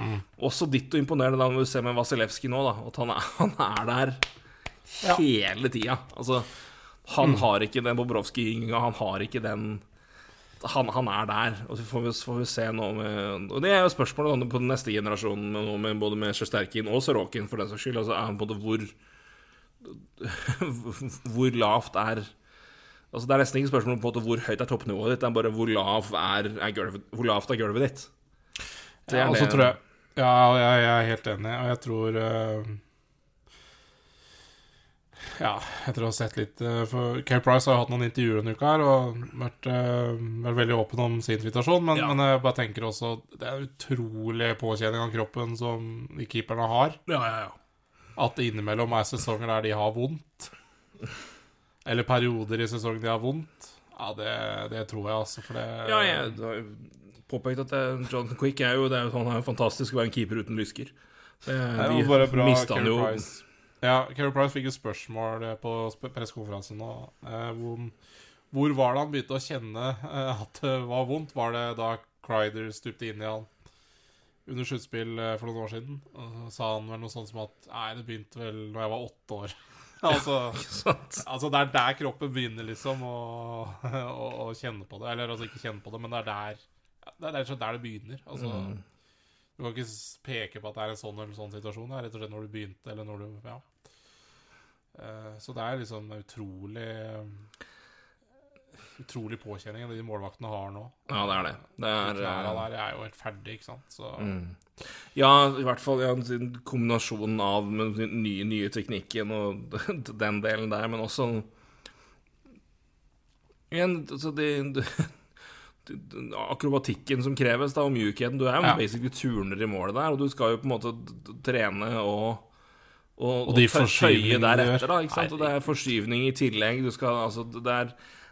mm. også ditto imponerende da når vi ser med Vasilevskij nå, da. At han er, han er der hele tida. Altså, han har ikke den Bobrovskij-ynga, han har ikke den han, han er der, og så får vi, får vi se nå med Og det er jo spørsmålet på den neste generasjonen, med, både med Sjesterkin og Sorokin, for den saks skyld. Altså, er han på det hvor Hvor lavt er Altså Det er nesten ikke spørsmål om på en måte hvor høyt er toppnivået ditt, det er bare hvor, lav er, er gulvet, hvor lavt er gulvet ditt. Det Ja, er så det- tror jeg Ja, jeg, jeg er helt enig, og jeg tror uh, Ja, etter å ha sett litt uh, For Care Price har jo hatt noen intervjuer denne uka her og vært, uh, vært veldig åpen om sin situasjon, men, Ja. men jeg bare tenker også Det er utrolig påkjenning av kroppen som de keeperne har. Ja, ja, ja. At det innimellom er sesonger der de har vondt. Eller perioder i sesongen de har vondt. Ja, det, det tror jeg, altså, for det Ja, jeg har jo påpekt at det, Jonathan Quick er jo, det er jo, han er jo fantastisk å være en keeper uten lysker. Det, Det de jo bare bra mistet han Carey jo Price. Ja, Carey Price fikk et spørsmål eh, på pressekonferansen nå, eh, hvor, Hvor var det han begynte å kjenne eh, at det var vondt? Var det da Crider stupte inn i han under sluttspill eh, for noen år siden? Sa han vel noe sånt som at Nei, det begynte vel da jeg var åtte år. altså, altså Det er der kroppen begynner, liksom, å, å, å kjenne på det. Eller altså ikke kjenne på det, men det er der Det er og der det begynner. Altså Mm. Du kan ikke peke på at det er en sånn eller sånn situasjon. Det er rett og slett når du begynte, eller når du Ja. Eh, Så det er liksom utrolig Utrolig påkjenning de målvaktene har nå. Ja, det er det. Det er, Knærne eh, der er jo helt ferdig, ikke sant. Så Mm. Ja, i hvert fall ja, kombinasjonen av den nye, nye teknikken og den delen der, men også Igjen, altså de, de, Akrobatikken som kreves, da, og mjukheten. Du er jo Ja. basically turner i målet der, og du skal jo på en måte trene og og, Og de du deretter, da. Ikke sant? Og det er forskyvning i tillegg. Du skal, altså, det er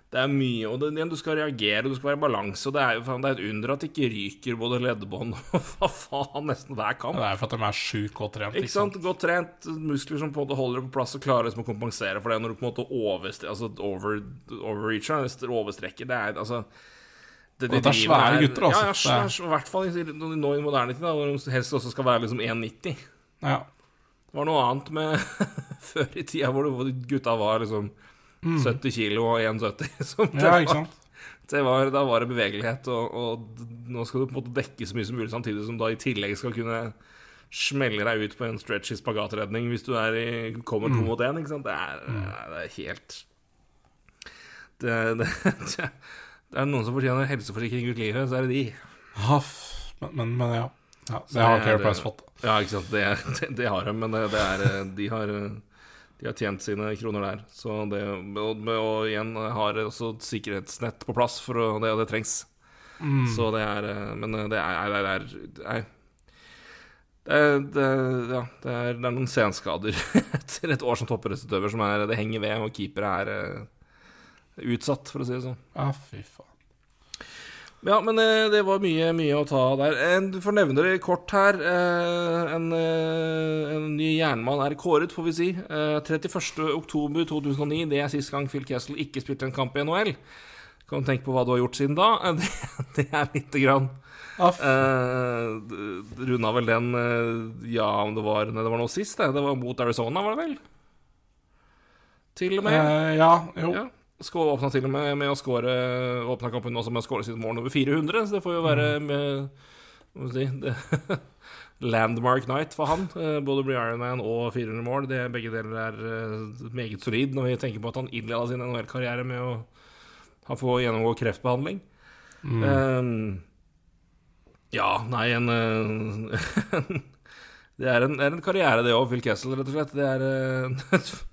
det er mye, og det, du skal reagere, du skal være i balanse, og det er jo faen, det er et under at det ikke ryker både leddbånd og hva faen nesten hver kamp. det er for at de er sjukt godt trent. Ikke sant? Godt trent, muskler som på en måte holder det på plass og klarer liksom å kompensere for det når du på en måte overstre, altså over, overreacher, overstrekker. Det er altså det, Og det, er svære der- gutter, altså. Ja, ja, er, i hvert fall i, nå i moderne tid, Når hvor de helst også skal være liksom 1,90. Ja. Det var noe annet med før i tida hvor gutta var liksom 70 kilo og 1,70. som det Mm. ja, ikke sant. Det var, da var det bevegelighet, og, og nå skal du på en måte dekke så mye som mulig, samtidig som du da i tillegg skal kunne smelle deg ut på en stretchy spagatredning hvis du i, kommer to mot én. Det er, det er helt det, det, det, er noen som fortjener helseforsikring ut livet, så er det de. Men, men, men ja. ja. Det har Care Price fått. Ja, ikke sant. Det, har de, men det, er De har eh, de har tjent sine kroner der. Så det, og, og igjen har også et sikkerhetsnett på plass, for å, det, det trengs. Mm. Så det er eh, Men det er Det er, det er, det er, det er, ja, det er, det er noen senskader etter et år som toppidrettsutøver som er, det henger ved, og keepere er eh, utsatt, for å si det sånn. Ja, fy faen. Ja, men eh, det var mye, mye å ta der. Du får nevne det kort her. Eh, En, eh, en ny jernmann er kåret, får vi si. Eh, 31.10.2009, det er sist gang Phil Kessel ikke spilte en kamp i NHL. Kan du tenke på hva du har gjort siden da? Det, det er lite grann. Eh, Runda vel den Ja, om det var Det var nå sist, det. Det var mot Arizona, var det vel? Til og med. eh, ja, jo. Ja. Åpna til og med med å skåre Åpna kampen også med å skåre sitt mål over 400, så det får jo være med jeg si det, Landmark night for han. Eh, Både blir Ironman og 400 mål. Det, begge deler er eh, meget solid når vi tenker på at han innleda sin NHL-karriere med å ha få gjennomgå kreftbehandling. Mm. Um, ja, nei, en en Det er en, er en karriere, det òg, Phil Kessel, rett og slett. Det er eh,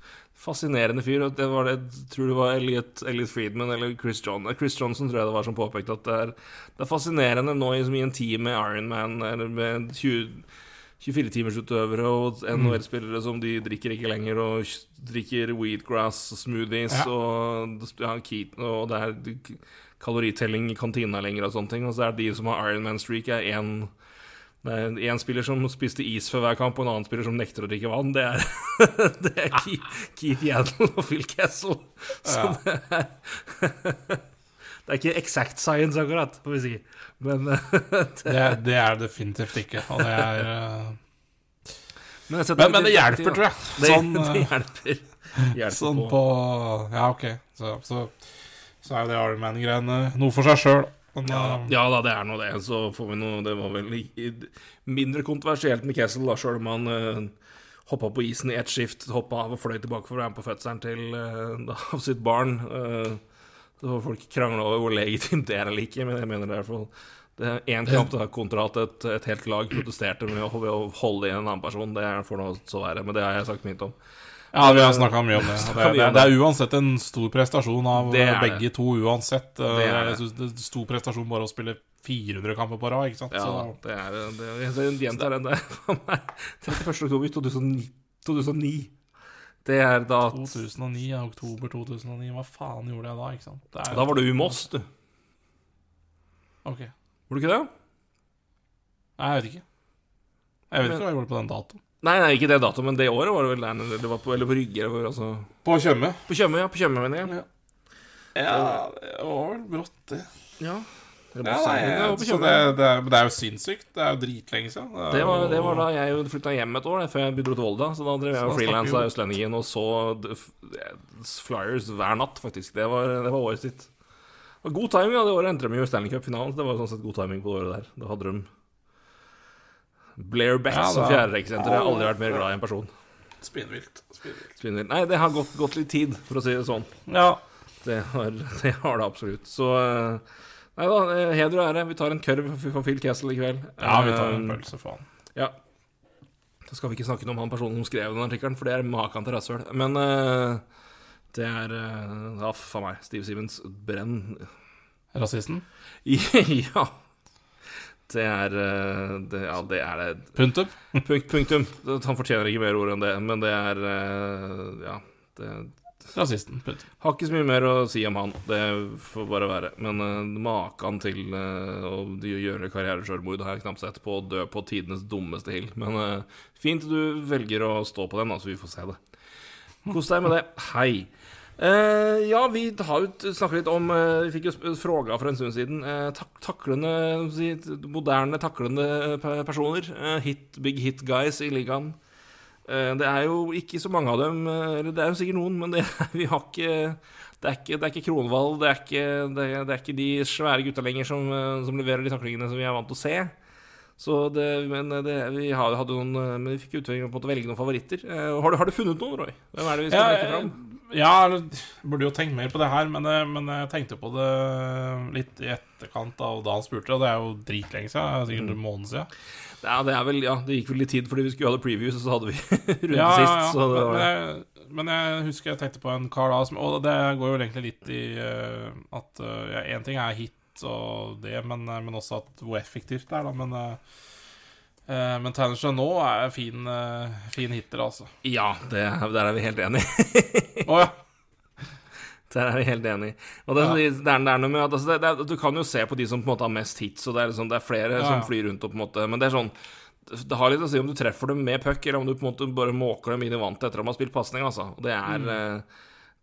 fascinerende fyr. og Det var det, jeg tror det var Elliot, Elliot Friedman eller Chris John Chris Johnson tror jeg det var som påpekte at det er, det er fascinerende nå i, i en tid med Ironman eller med 20 24-timersutøvere og NHL-spillere som de drikker ikke lenger, og drikker wheatgrass og smoothies Ja. og ja, Keaton og det er kaloritelling i kantina lenger og sånne ting. Og så er det de som har Ironman-streak, er én en spiller som spiste is før hver kamp, og en annen spiller som nekter å drikke vann. Det er, det er Keith, Yaddle og Phil Kessel. Så Ja. det er Det er ikke exact science, akkurat, får vi si. Men, Det, det er det definitivt ikke. Og det er men, Men, men det hjelper, tror jeg. Det, Sånn, det eh, hjelper. hjelper sånn på. på Ja, OK. Så, så, så er jo det Ironman-greiene noe for seg sjøl. Men Ja, eh, ja da, det er nå det. Så får vi noe Det var vel mindre kontroversielt med Kessel, da, sjøl om han uh, hoppa på isen i ett skift, hoppa av og fløy tilbake for å være med på fødselen til uh, da, av sitt barn. Uh, så får folk krangle over hvor legitimt det er eller ikke, men jeg mener det er i hvert fall det er én kamp da, kontra at et, et helt lag protesterte med å, ved å holde igjen en annen person. Det er- får nå så være, men det har jeg sagt mitt om. Ja, vi har snakka mye om det. Det, det, det er uansett en stor prestasjon av eh, begge to, uansett. Eh, Det er det. Synes det stor prestasjon bare å spille 400 kamper på rad, ikke sant. Ja, Så, det er det, Jeg gjentar den der for meg. 31. oktober 2009. 2009. Det er da 2009, ja, oktober 2009, hva faen gjorde jeg da, ikke sant? Da var du i Moss, du. Ok. Var du ikke det? Nei, jeg vet ikke. Jeg vet Men- ikke hva jeg gjorde på den datoen. Nei, nei, ikke det datoen, men det året var det vel der nede. Det var på, eller på Rygge, eller altså På Tjøme. På Tjøme, ja. På Tjøme, mener jeg. Ja. Ja, det var vel brått, det. Ja. Det, Ja, nei, så det, det, det er jo sinnssykt. Det er jo dritlenge siden. Det var, det var da jeg flytta hjem et år, det, før jeg bodde til Volda. Så da drev jeg frilansa i Østlendingen og så Flyers hver natt, faktisk. Det var, det var året sitt. Og god timing. Ja, det året endte de i Stanley Cup-finalen. så Det var sånn sett god timing på det året der. Da hadde de Blair Betts Ja, som fjerderekkesenter. Jeg har aldri vært mer glad i en person. Spinnvilt. Spinnvilt. Nei, det har gått, gått litt tid, for å si det sånn. Ja. Det har det, har det absolutt. Så eh, Nei da, eh, heder og ære. Vi tar en kørv for Phil Castle i kveld. ja, vi tar en Eh, pølse, faen. Ja. Så skal vi ikke snakke noe om han personen som skrev den artikkelen, for det er maken til rasshøl. Men uh, det er uh, Ja, faen meg. Steve Simmons, brenn. Rasisten? ja. Det er eh, det, Ja, det er det. Punktum? Punkt, punktum. Han fortjener ikke mer ord enn det, men det er eh, Ja. Det Rasisten. Punktum. har ikke så mye mer å si om han. Det får bare være. Men uh, maken til uh, å gjøre karrieresjølmord har jeg knapt sett på å dø på tidenes dummeste hill. Men uh, fint du velger å stå på den, så så vi får se det. Kos deg med det. Hei. Eh, ja, vi har jo snakket litt om uh, Vi fikk jo fråga for en stund siden. Uh, tak taklende si, Moderne taklende personer. hit, big hit guys i ligaen. Det er jo ikke så mange av dem. Eller det er jo sikkert noen, men det, vi har ikke det er ikke, det er ikke Kronvall, det er ikke, det, er- det er ikke de svære gutta lenger som, som leverer de taklingene som vi er vant til å se. Så det, men det, vi hadde noen Men vi fikk utvikling på å velge noen favoritter. Har du, har du funnet noen, Roy? Hvem er det vi skal Ja, trekke fram? Ja, jeg burde jo tenkt mer på det her, men, jeg- men jeg tenkte på det litt i etterkant av da han spurte, og det er jo dritlenge siden. Er sikkert en måned siden. Ja, det er vel, ja, det gikk vel litt tid fordi vi skulle ha det preview, så hadde vi runde Ja, sist. ja. Så det Men, var, men, jeg, men jeg husker jeg tenkte på en kar da som, Og det går jo egentlig litt i uh, at uh, ja, En ting er hit og det, men, eh, men også at hvor effektivt det er, da. Men, uh, men Tanner nå er fin, eh, fin hitter, altså. ja, det, der er vi helt enige. oh, ja. Der er vi helt enige. Og det, det, er, det er noe med at altså, er- Du kan jo se på de som på en måte har mest hits, og det er, liksom, det er flere Ja, som flyr rundt og på en måte Men det er sånn Det har litt å si om du treffer dem med puck, eller om du på en måte bare måker dem inn i vantet etter at de har spilt pasning, altså. Det er Mm.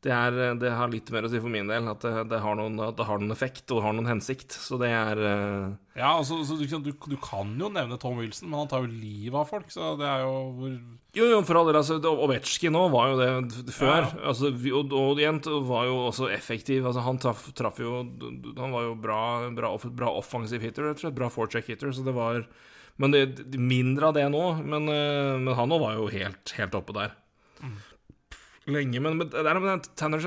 Eh, det, er, eh, det har litt mer å si for min del, at det, det, har, noen, det har noen effekt og har noen hensikt. Så det er uh... Ja, altså, så du, kan- du, kan jo nevne Tom Wilson, men han tar jo livet av folk, så det er jo hvor Jo, jo, for all del. Altså, Ovetsjkin òg var jo det før. Ja. Altså, og, og igjen var jo også effektiv. Altså, han traff, traf, jo Han var jo bra, bra, bra offensiv hitter, rett og slett. Bra forecheck hitter. Så det var Men det, det- mindre av det nå. Men, eh, men han òg var jo helt, helt oppe der. Lenge, men, men er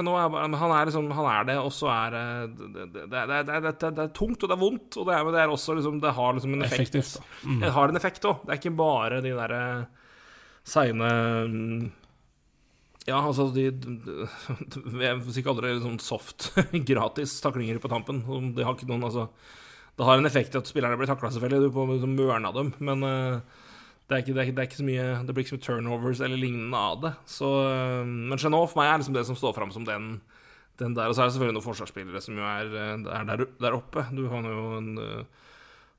nå er, Han er liksom Han er det, og så er det det, det, det, det, det, er tungt, og det er vondt, og det er, det er også liksom Det har liksom en effekt. Mm. Det har en effekt òg. Det er ikke bare de derre seine mm, Ja, altså de Jeg vil ikke kalle det sånn soft, gratis taklinger på tampen. Det har ikke noen, altså Det har en effekt at spillerne blir takla, selvfølgelig. Du får mørna dem. Men eh, det, ikke, det, ikke, det ikke så mye Det blir ikke så mye turnovers eller lignende av det. Så, eh, men Chenot for meg er liksom det som står fram som den, den der. Og så er det selvfølgelig noen forsvarsspillere som jo er, eh, er der, der oppe. Du har jo en uh,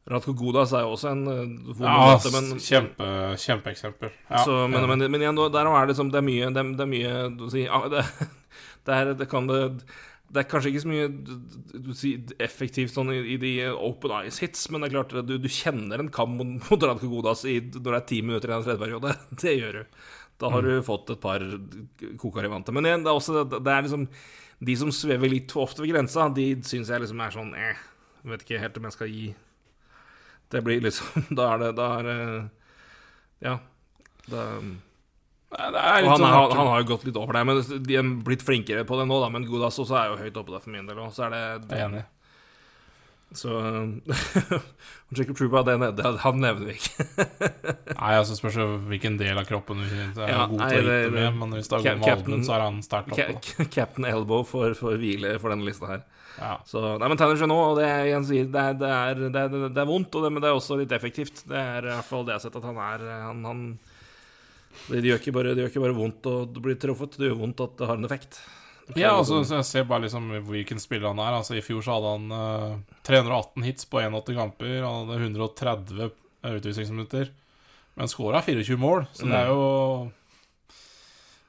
Radko Godas er jo også en uh, Ja, men, kjempe, kjempeeksempel. Ja, så, men, men, men igjen, der er det liksom Det er mye Det, er mye det, det, er, det kan det det er kanskje ikke så mye du, du effektivt sånn i, i de open eyes hits, men det er klart du, du kjenner en kamp mot, mot Radko Godas i, når det er ti minutter i en tredje periode. Det gjør du. Da har du fått et par kokere i vantet. Men igjen, det er også det er liksom De som svever litt for ofte ved grensa, de syns jeg liksom er sånn eh, vet ikke helt om jeg skal gi Det blir liksom Da er det Da er det Ja. Det, han, sånn er, han har jo gått litt over det, men de har blitt flinkere på det nå, da. Men Godas også er jo høyt oppe der for min del òg, så er det er enig. Så Jacob Truba, det, det, han nevner vi ikke. Nei, altså spørs hvilken del av kroppen du er Ja, god til å hite med, men hvis det er god malmen så er han sterkt oppe. Ca- Captain Elbow for, for hvile for denne lista her. Ja. Så, nei, men Tanner Genot, og det, er- sier, det, er, det, er, det, er, det er vondt, og det, men det er også litt effektivt. Det er i hvert fall det jeg har sett, at han er han, han, det, gjør ikke bare, det gjør ikke bare vondt å bli truffet, det gjør vondt at det har en effekt. Ja, altså, så jeg ser bare liksom hvilken spiller han er. Altså, I fjor så hadde han uh, 318 hits på 81 kamper. Han hadde 130 utvisningsminutter. Men skåra 24 mål, så det er jo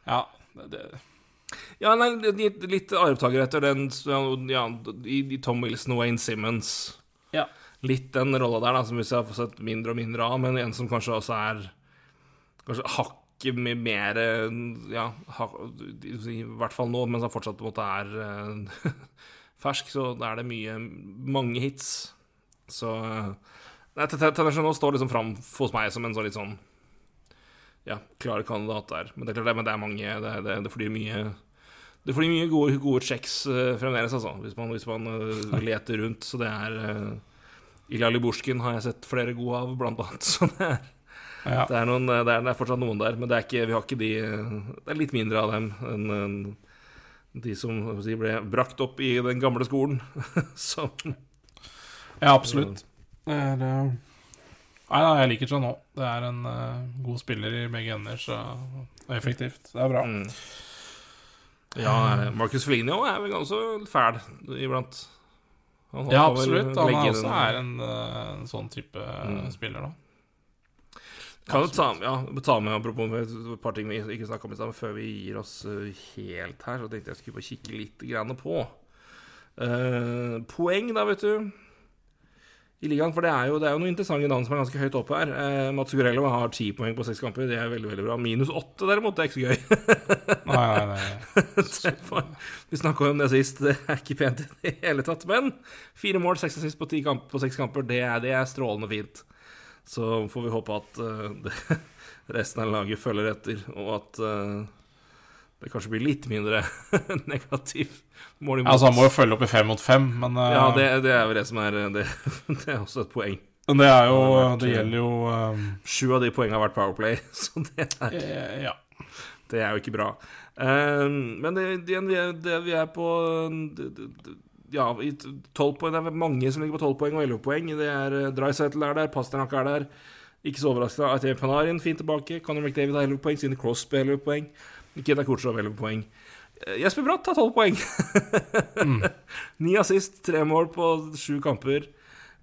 Ja. Det, det, Ja, nei, litt, litt arvtaker etter den ja, i, i Tom Wilson og Wayne Simmons. Ja. Litt den rolla der, da, som vi har fått sett mindre og mindre av, men en som kanskje også er Kanskje hakket med mer Ja, i hvert fall nå, mens han fortsatt på en måte er eh, fersk, så er det mye Mange hits. Så Nei, Tennesjon nå står liksom fram hos meg som en sånn litt sånn ja, klare kandidat der. Men det er klart, det, men det er mange Det, det, det flyr mye det flyr mye gode, gode checks fremdeles, altså, hvis man, hvis man leter rundt. Så det er uh, Ilja Liburskin har jeg sett flere gode av, blant annet. Så det er, ja. det, er noen, det, er, det er, fortsatt noen der, men det er ikke, vi har ikke de Det er litt mindre av dem enn de som si, ble brakt opp i den gamle skolen. så Ja, absolutt. Det er Nei, nei, jeg liker òg. Det er en uh, god spiller i begge ender, så effektivt. Det er bra. Mm. Ja, Marcus Fligno er vel ganske fæl iblant. Han ja, absolutt. Han er også en, eh, en, sånn type mm. spiller, da. Kan du ta, ja, ta med apropos et par ting vi ikke snakka om i stad, før vi gir oss eh, helt her, så tenkte jeg skulle bare kikke litt på. Uh, poeng, da, vet du i ligaen. For det er, jo, det er jo noen interessante navn som er ganske høyt oppe her. Uh, Mats Gurello har ti poeng på seks kamper. Det er veldig veldig bra. Minus åtte, derimot, det er ikke så gøy. nei, nei, nei. vi snakka om det sist, det er ikke pent i det hele tatt. Men fire mål, seks assist på, kamp, på seks kamper, det er, det er, strålende fint. Så får vi håpe at uh, det, resten av laget følger etter, og at uh, det kanskje blir litt mindre negativ mål imot. Altså, han må jo følge opp i fem mot fem, men uh, Ja, det, det, er jo det som er det, det, er også et poeng. Men det er jo Det gjelder jo um, Sju av de poengene har vært Powerplay, så det er eh, Ja. Det er jo ikke bra. Um, men det, det, vi er på Ja, poeng Det er mange som ligger på tolv poeng og elleve poeng. Det er uh, Drysettle er der, Pasternak er der. Ikke så overraskende. Atem Panarin fint tilbake. Conor McDavid har elleve poeng. Sine Crosby har elleve poeng. Nikita Kutsjov elleve poeng. Eh, Jesper Bratt har tolv poeng. mm. Ni assist, tre mål på sju kamper.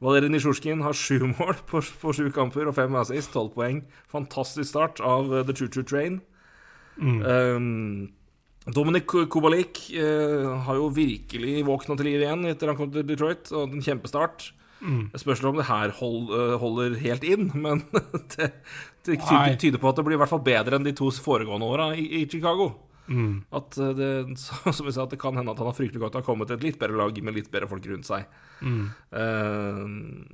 Valerij Nisjurskin har sju mål på, på sju kamper og fem assist, tolv poeng. Fantastisk start av uh, The Choo Choo Train. Mm. Um, Dominic Kubalik eh, har jo virkelig våkna til liv igjen etter han kom til Detroit, og en kjempestart. Mm. Spørs om det her hold, uh, holder helt inn, men det, det tyder, tyder, på at det blir i hvert fall bedre enn de to foregående åra i, i Chicago. Mm. At eh, det, som vi sa, det kan hende at han har fryktelig godt har kommet til et litt bedre lag med litt bedre folk rundt seg. Mm. Eh,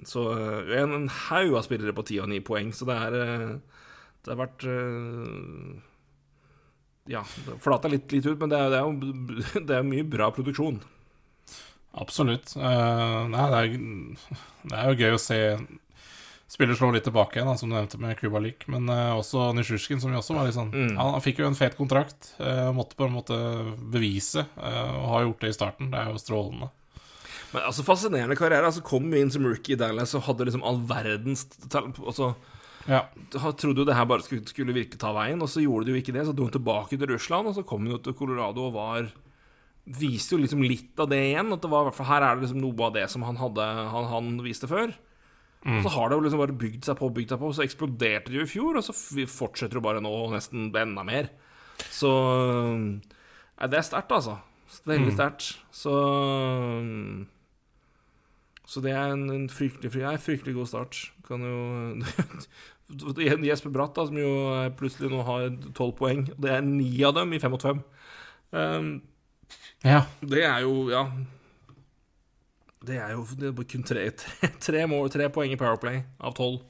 så uh, en, en haug av spillere på ti og ni poeng, så det er Det har vært Ja, flata litt, litt ut, men det er, det er, jo det er mye bra produksjon. Absolutt. nei, det er, det er jo gøy å se spiller slår litt tilbake igjen, som du nevnte med Kubalik. Men uh, også Nisjurskin, som vi også var litt sånn mm. han, han, fikk jo en fet kontrakt. Uh, måtte på en måte bevise, uh, og har gjort det i starten. Det er jo strålende. Men altså Fascinerende karriere. Altså Kom inn som rookie i Dallas og hadde liksom all verdens altså, ja. Trodde jo det her bare skulle, skulle virkelig ta veien, og så gjorde det jo ikke det. Så dro han tilbake til Russland, og så kom han jo til Colorado og var Viste jo liksom litt av det igjen. At det var, her er det liksom noe av det som han, hadde, han, han viste før. Mm. Så har det jo liksom bare bygd seg på og bygd seg på, og så eksploderte det jo i fjor, og så fortsetter det bare nå nesten enda mer. Så Nei, det er sterkt, altså. Veldig mm. sterkt. Så Så det er en, en fryktelig, fri, fryktelig god start. Kan jo Jesper Bratt, da, som jo plutselig nå har tolv poeng. og Det er ni av dem i fem mot fem. Um, ja. Det er jo Ja. Det er jo det er kun tre, tre, tre, mål, tre poeng i Powerplay av tolv.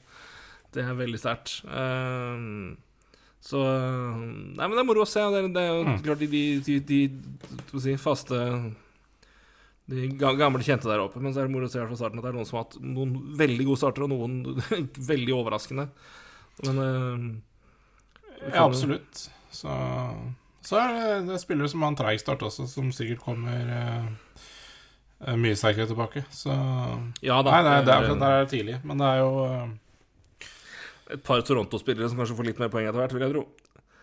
Det er veldig sterkt. Um, så Nei, men det er moro å se. Det er, det er jo mm. klart de, de, de, de faste De gamle kjente der oppe. Men så er det moro å se fra starten at det er noen som har hatt noen veldig gode starter, og noen veldig overraskende. Men uh, Ja, absolutt. Så, så er det, det er spillere som har en treig start også, som sikkert kommer Eh, mye sterkere tilbake. Så ja, da, Nei, nei det er, det er tidlig, men det er jo uh... Et par Toronto-spillere som kanskje får litt mer poeng etter hvert, vil jeg tro.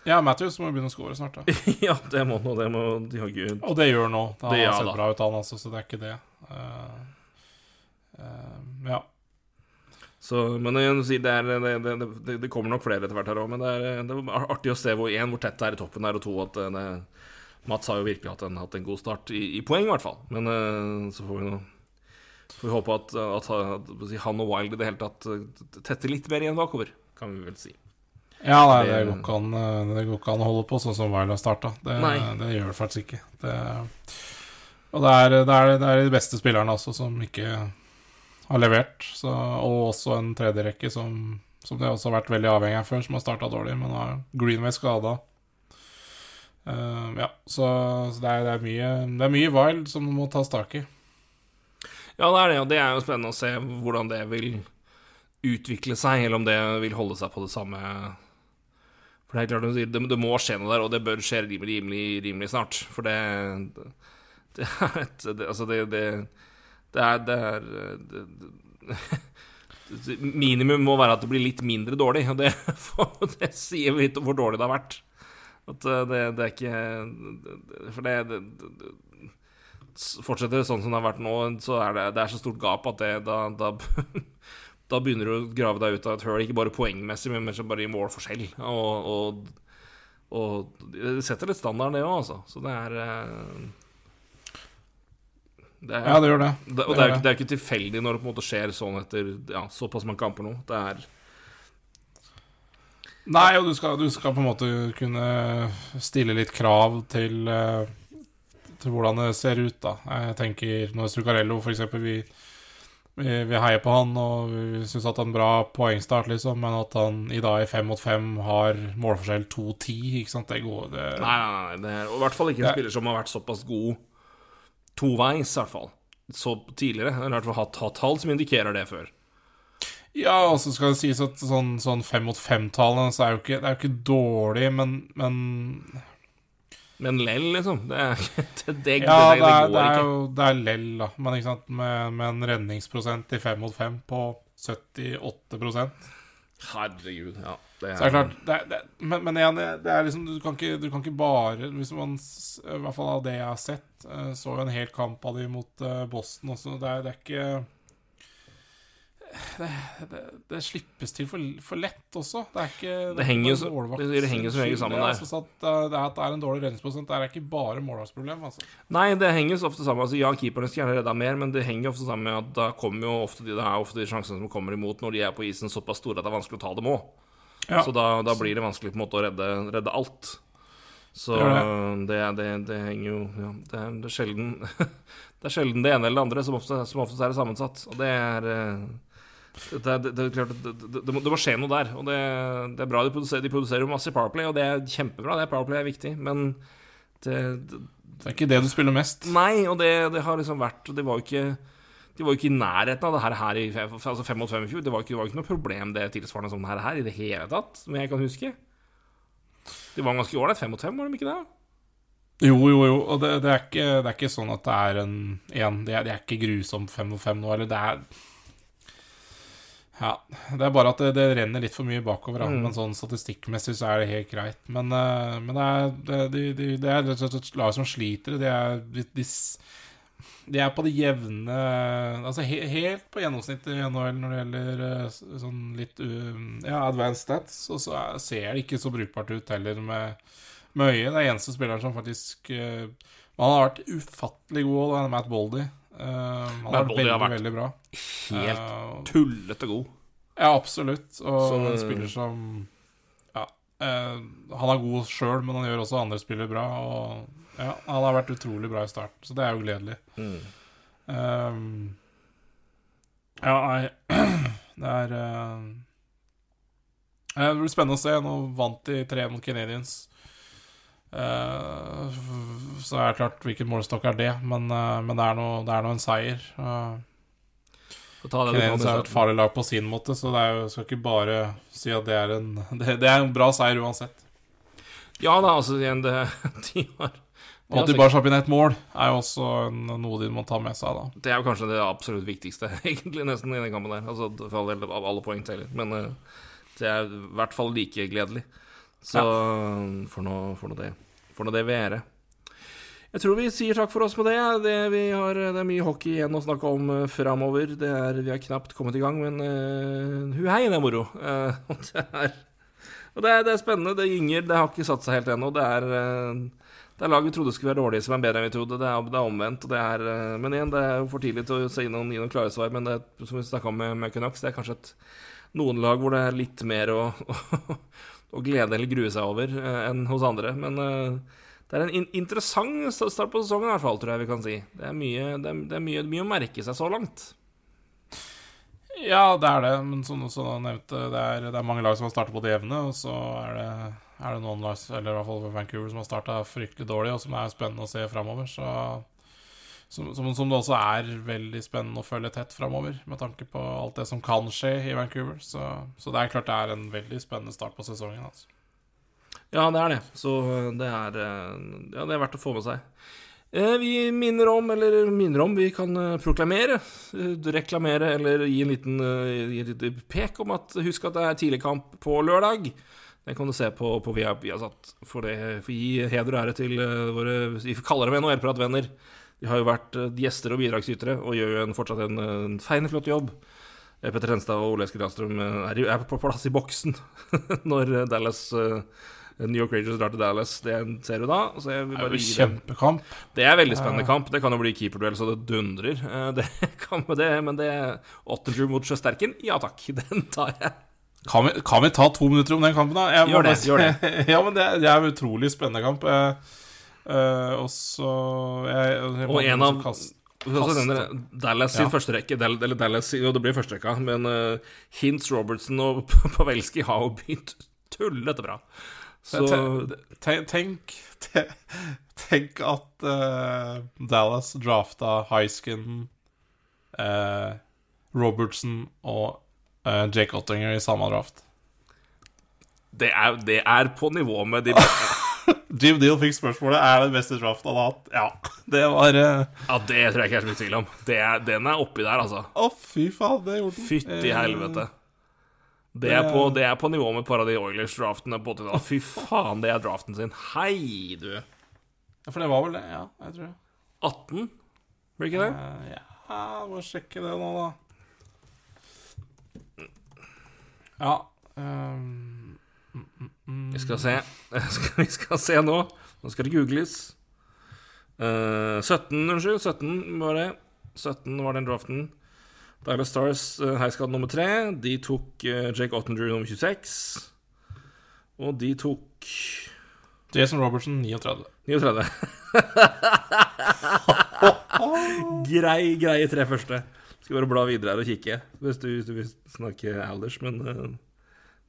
Ja, Matthews må begynne å score snart. da Ja, det må nå. Det må de har Og det gjør nå. Det har det, ja, sett bra ut, han altså, så det er ikke det. Uh, uh, ja. Så, men jeg det, er, det, det, det, kommer nok flere etter hvert her òg. Men det er, det er, artig å se hvor en, hvor tett det er i toppen der, og to at det, Mats har jo virkelig hatt en, hatt en god start, i, i poeng i hvert fall. Men eh, så får vi nå Får vi håpe at, at, at han og Wild i det hele tatt eh, tetter litt mer igjen bakover, kan vi vel si. Ja, nei, det går ikke an, eh, det går ikke an å holde på sånn som har starta. Det, det gjør det faktisk ikke. Det, og det er, det, er, det er de beste spillerne også som ikke har levert. Så, og også en tredjerekke som, som de også har vært veldig avhengig av før, som har starta dårlig, men har Greenway skada. ja, så, så det, er, det, er mye, det er mye Wild som må tas tak i. Ja, det er det, og det er jo spennende å se hvordan det vil utvikle seg, eller om det vil holde seg på det samme For det er klart, det, det må skje noe der, og det bør skje rimelig, rimelig, rimelig snart. For det Det er et det, Altså, det, det er, det er Minimum må være at det blir litt mindre dårlig, og det, det sier litt om hvor dårlig det har vært. At eh, det, det er ikke For det, det, Fortsetter det sånn som det har vært nå, så er det er så stort gap at det, da, da, da begynner du å grave deg ut av et høl, ikke bare poengmessig, men bare i målforskjell. Og, og, og det setter litt standard, det òg, altså. Så det er eh, det er, Ja, det gjør det. det, og det er, det er ikke tilfeldig når det på en måte skjer sånn etter ja, såpass mange kamper nå. Det er Nei, og du skal, du skal på en måte kunne stille litt krav til, eh, til hvordan det ser ut, da. Jeg tenker når Zuccarello, for eksempel, vi, vi, vi heier på han, og vi syns at han er en bra poengstart, liksom, men at han i dag i fem mot fem har målforskjell 2-10, ikke sant, det går det, Nei, nei, nei. Det er, i hvert fall ikke en spiller som har vært såpass god toveis, i hvert fall. Så tidligere. Eller i hvert fall hatt, hatt tall som indikerer det før. Ja, og så skal det sies at sånn, sånn fem mot fem-tallene, så er jo ikke, det er jo ikke dårlig, men, men Men lell, liksom. Det, er, det, det, Ja, det, det er, går det er ikke. jo det er lell, da. Men ikke sant, med, med en redningsprosent i fem mot fem på 78 Herregud. Ja, det Så det er klart det det, Men, men igjen, det, det er liksom du kan, ikke, du kan ikke bare Hvis man, I hvert fall av det jeg har sett, eh, så jo en hel kamp av de mot eh, Boston også. Det er, det er ikke det, det, det slippes til for, for lett også. Det er ikke Det henger jo det- det som regel sammen er der. Altså, eh, det er at det er en dårlig redningsprosent, det er ikke bare målvaktsproblem. Altså. Nei, det henger så ofte sammen. Altså, ja, keeperne skulle gjerne redda mer, men det henger ofte sammen med at da kommer jo ofte de, det er ofte de sjansene som kommer imot når de er på isen såpass store at det er vanskelig å ta dem òg. Ja. Så da, da blir det vanskelig på en måte å redde, redde alt. Så Det det, det, det henger jo ja, det, er, det sjelden Det er sjelden det ene eller det andre, som ofte, som oftest er det sammensatt. Og det er eh, det, det, det, det må, skje noe der. Og det, det er bra de produserer, de produserer masse Powerplay, og det er kjempebra. Det er Powerplay er viktig, men det, er ikke det du spiller mest. Nei, og det, det har liksom vært Det var jo ikke De var jo ikke i nærheten av det her, her i altså fem mot fem i fjor. Det var ikke, det var ikke noe problem, det tilsvarende som det her, her i det hele tatt, som jeg kan huske. De var ganske ålreit 5 mot 5, var de ikke det? Jo, jo, jo. Og det, det, er ikke, det er ikke sånn at det er en én. det, er, det er ikke grusomt 5 mot 5 nå, eller det er Ja. Det er bare at det, det renner litt for mye bakover. Mm. Men sånn statistikkmessig så er det helt greit. Men, eh, men det er det, de, de, det er rett og slett et lag som sliter. De er, de, de, de er på det jevne Altså he, helt på gjennomsnittet i NHL når det gjelder eh, sånn litt um, Ja, advanced stats. Og så er, ser det ikke så brukbart ut heller med med øyet. Det er eneste spilleren som faktisk uh, Han har vært ufattelig god, det er Matt Boldy. Eh, han har vært veldig, veldig bra. Helt Eh, tullete god. ja, absolutt. Og Så en spiller som Ja. eh, han er god sjøl, men han gjør også andre spillere bra. Og ja, han har vært utrolig bra i starten, så det er jo gledelig. Mm. Um, ja, nei Det er uh, Det blir spennende å se. Nå vant de tre mot Canadians. Eh, så er det klart hvilken målestokk er det, men, eh, men det er nå er en seier. Uh, er et farlig lag på sin måte, så det er jo, skal ikke bare si at det er en Det, det er en bra seier uansett. Ja da, altså igjen, det De har Og at de bare slapp inn ett mål, er jo også en, noe de må ta med seg, da. Det er jo kanskje det absolutt viktigste, egentlig, nesten, i den kampen der. Altså, for all del, alle poeng teller. Men det er i hvert fall like gledelig. Så får nå får nå det, får nå det være. Jeg tror vi sier takk for oss med det. Det, vi har, det er mye hockey igjen å snakke om uh, framover. Det er, vi har knapt kommet i gang, men uh, hu hei, det er moro. Uh, det er, og det er, det er spennende. Det gynger. Det har ikke satt seg helt ennå. Det er, det er lag vi trodde skulle være dårlige, som er bedre enn vi trodde. Det er, det er omvendt. Og det er, men igjen, det er jo for tidlig til å si noen, gi noen klare svar. Men det, som vi snakka om med, med Canucks, det er kanskje et, noen lag hvor det er litt mer å, å glede eller grue seg over eh, enn hos andre. Men eh, det er en in interessant start på sesongen, i hvert fall, tror jeg vi kan si. Det er mye, det er, det er mye, mye å merke seg så langt. Ja, det er det, men som du nevnte, det er, det er mange lag som har startet på det jevne, og så er det noen lag, eller i hvert fall Vancouver, som har starta fryktelig dårlig, og som er spennende å se framover. Så som, som, som, det også er veldig spennende å følge tett framover, med tanke på alt det som kan skje i Vancouver. Så, så, det er klart det er en veldig spennende start på sesongen. Altså. Ja, det er det. Så det er, ja, det er verdt å få med seg. Eh, vi minner om, eller minner om, vi kan eh, proklamere, eh, reklamere eller gi en liten gi lite pek om at husk at det er tidligkamp på lørdag. Den kan du se på, på via, via satt, for det for gi heder og ære til våre Vi kaller dem NHL-pratvenner. De har jo vært gjester og bidragsytere og gjør jo en, fortsatt en, en fein, flott jobb. Petter Henstad og Ole Eskil Astrøm er, er på plass i boksen når Dallas New York Rangers drar til Dallas. Det ser du da. Så jeg det er jo kjempekamp. Det er veldig spennende kamp. Det kan jo bli keeperduell så det dundrer. Eh, det kan med det, men det Ottinger mot Sjøsterken, ja takk. Den tar jeg. Kan vi, kan vi, ta to minutter om den kampen, da? Jeg gjør det. gjør det. ja, men det, det er en utrolig spennende kamp. Uh, og så Og en av kast, Dallas sin ja. første rekke, eller Dallas, jo, det blir første rekka, men uh, Hintz, Robertson og Pavelski har jo begynt tullete bra. Så tenk, tenk, tenk at uh, Dallas drafta Hiskin, uh, Robertson og uh, Jake Ottinger i samme draft. Det er, det er på nivå med de Jim Deal fikk spørsmålet Er det beste draft han har hatt. Ja, det var uh... Ja, det tror jeg ikke er så mye tvil om. Er, den er oppi der, altså. Å, fy faen, det gjorde den. Fytti helvete. Det er, på, det er på nivå med et par av de Oilers-draftene på 80-tallet. Fy faen, det er draften sin. Hei, du. Ja, for det var vel det, ja. Jeg tror 18? Blir ikke det? Uh, ja, må sjekke det nå, da. Ja um, mm, mm, mm. Vi skal se. Vi skal se nå. Nå skal det googles. Uh, 17, unnskyld. 17 var det. 17 var den draften. Dallas Stars uh, heiskade nummer tre. De tok uh, Jake Ottinger nummer 26. Og de tok Jason Robertson 39. 39. grei, greie tre første. Skal bare bla videre her og kikke, hvis du, hvis du vil snakke Alders, men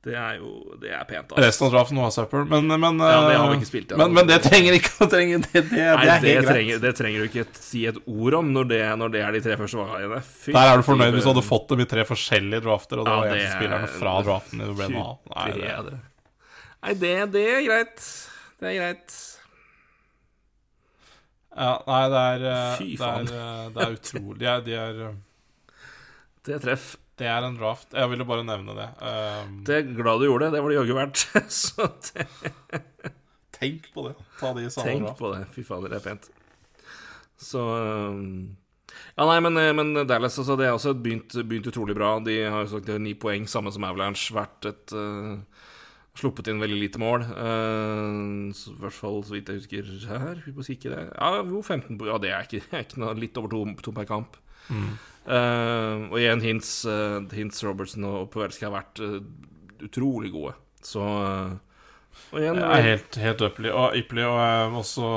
det er jo Det er pent. Altså. Resten av draften var søppel, men, men, ja, det har vi ikke spilt men, men, det trenger ikke å trenge Det, det, Nei, det, det trenger, det, trenger, du ikke si et ord om når det, når det er de tre første valgene. Der er du fornøyd hvis du hadde fått dem i tre forskjellige drafter, og det ja, var eneste spillerne fra draften du ble med. Nei, det, Nei det, det er greit. Det er greit. Ja, nei, det er eh, Fy faen. Det er, eh, det er utrolig. De er, de er eh, Det treff. Det er en draft. Jeg ville bare nevne det. Um, det er glad du gjorde det. Det var det jaggu verdt. Så det Tenk på det. Ta det i samme Tenk draft. på det. Fy fader, det er pent. Så um, Ja, nei, men, men Dallas altså, det har også begynt, begynt, utrolig bra. De har jo sagt ni poeng, samme som Avalanche. Vært et uh, Sluppet inn veldig lite mål. Uh, så, I hvert fall så vidt jeg husker her. Vi må kikke det. Ja, jo, 15 Ja, det er ikke, ikke noe, litt over to, to per kamp. Mm. Uh, og igjen, Hintz, uh, hints Robertson og Poverski har vært uh, utrolig gode. Så Og igjen er Helt, helt ypperlig. Og ypperlig, og også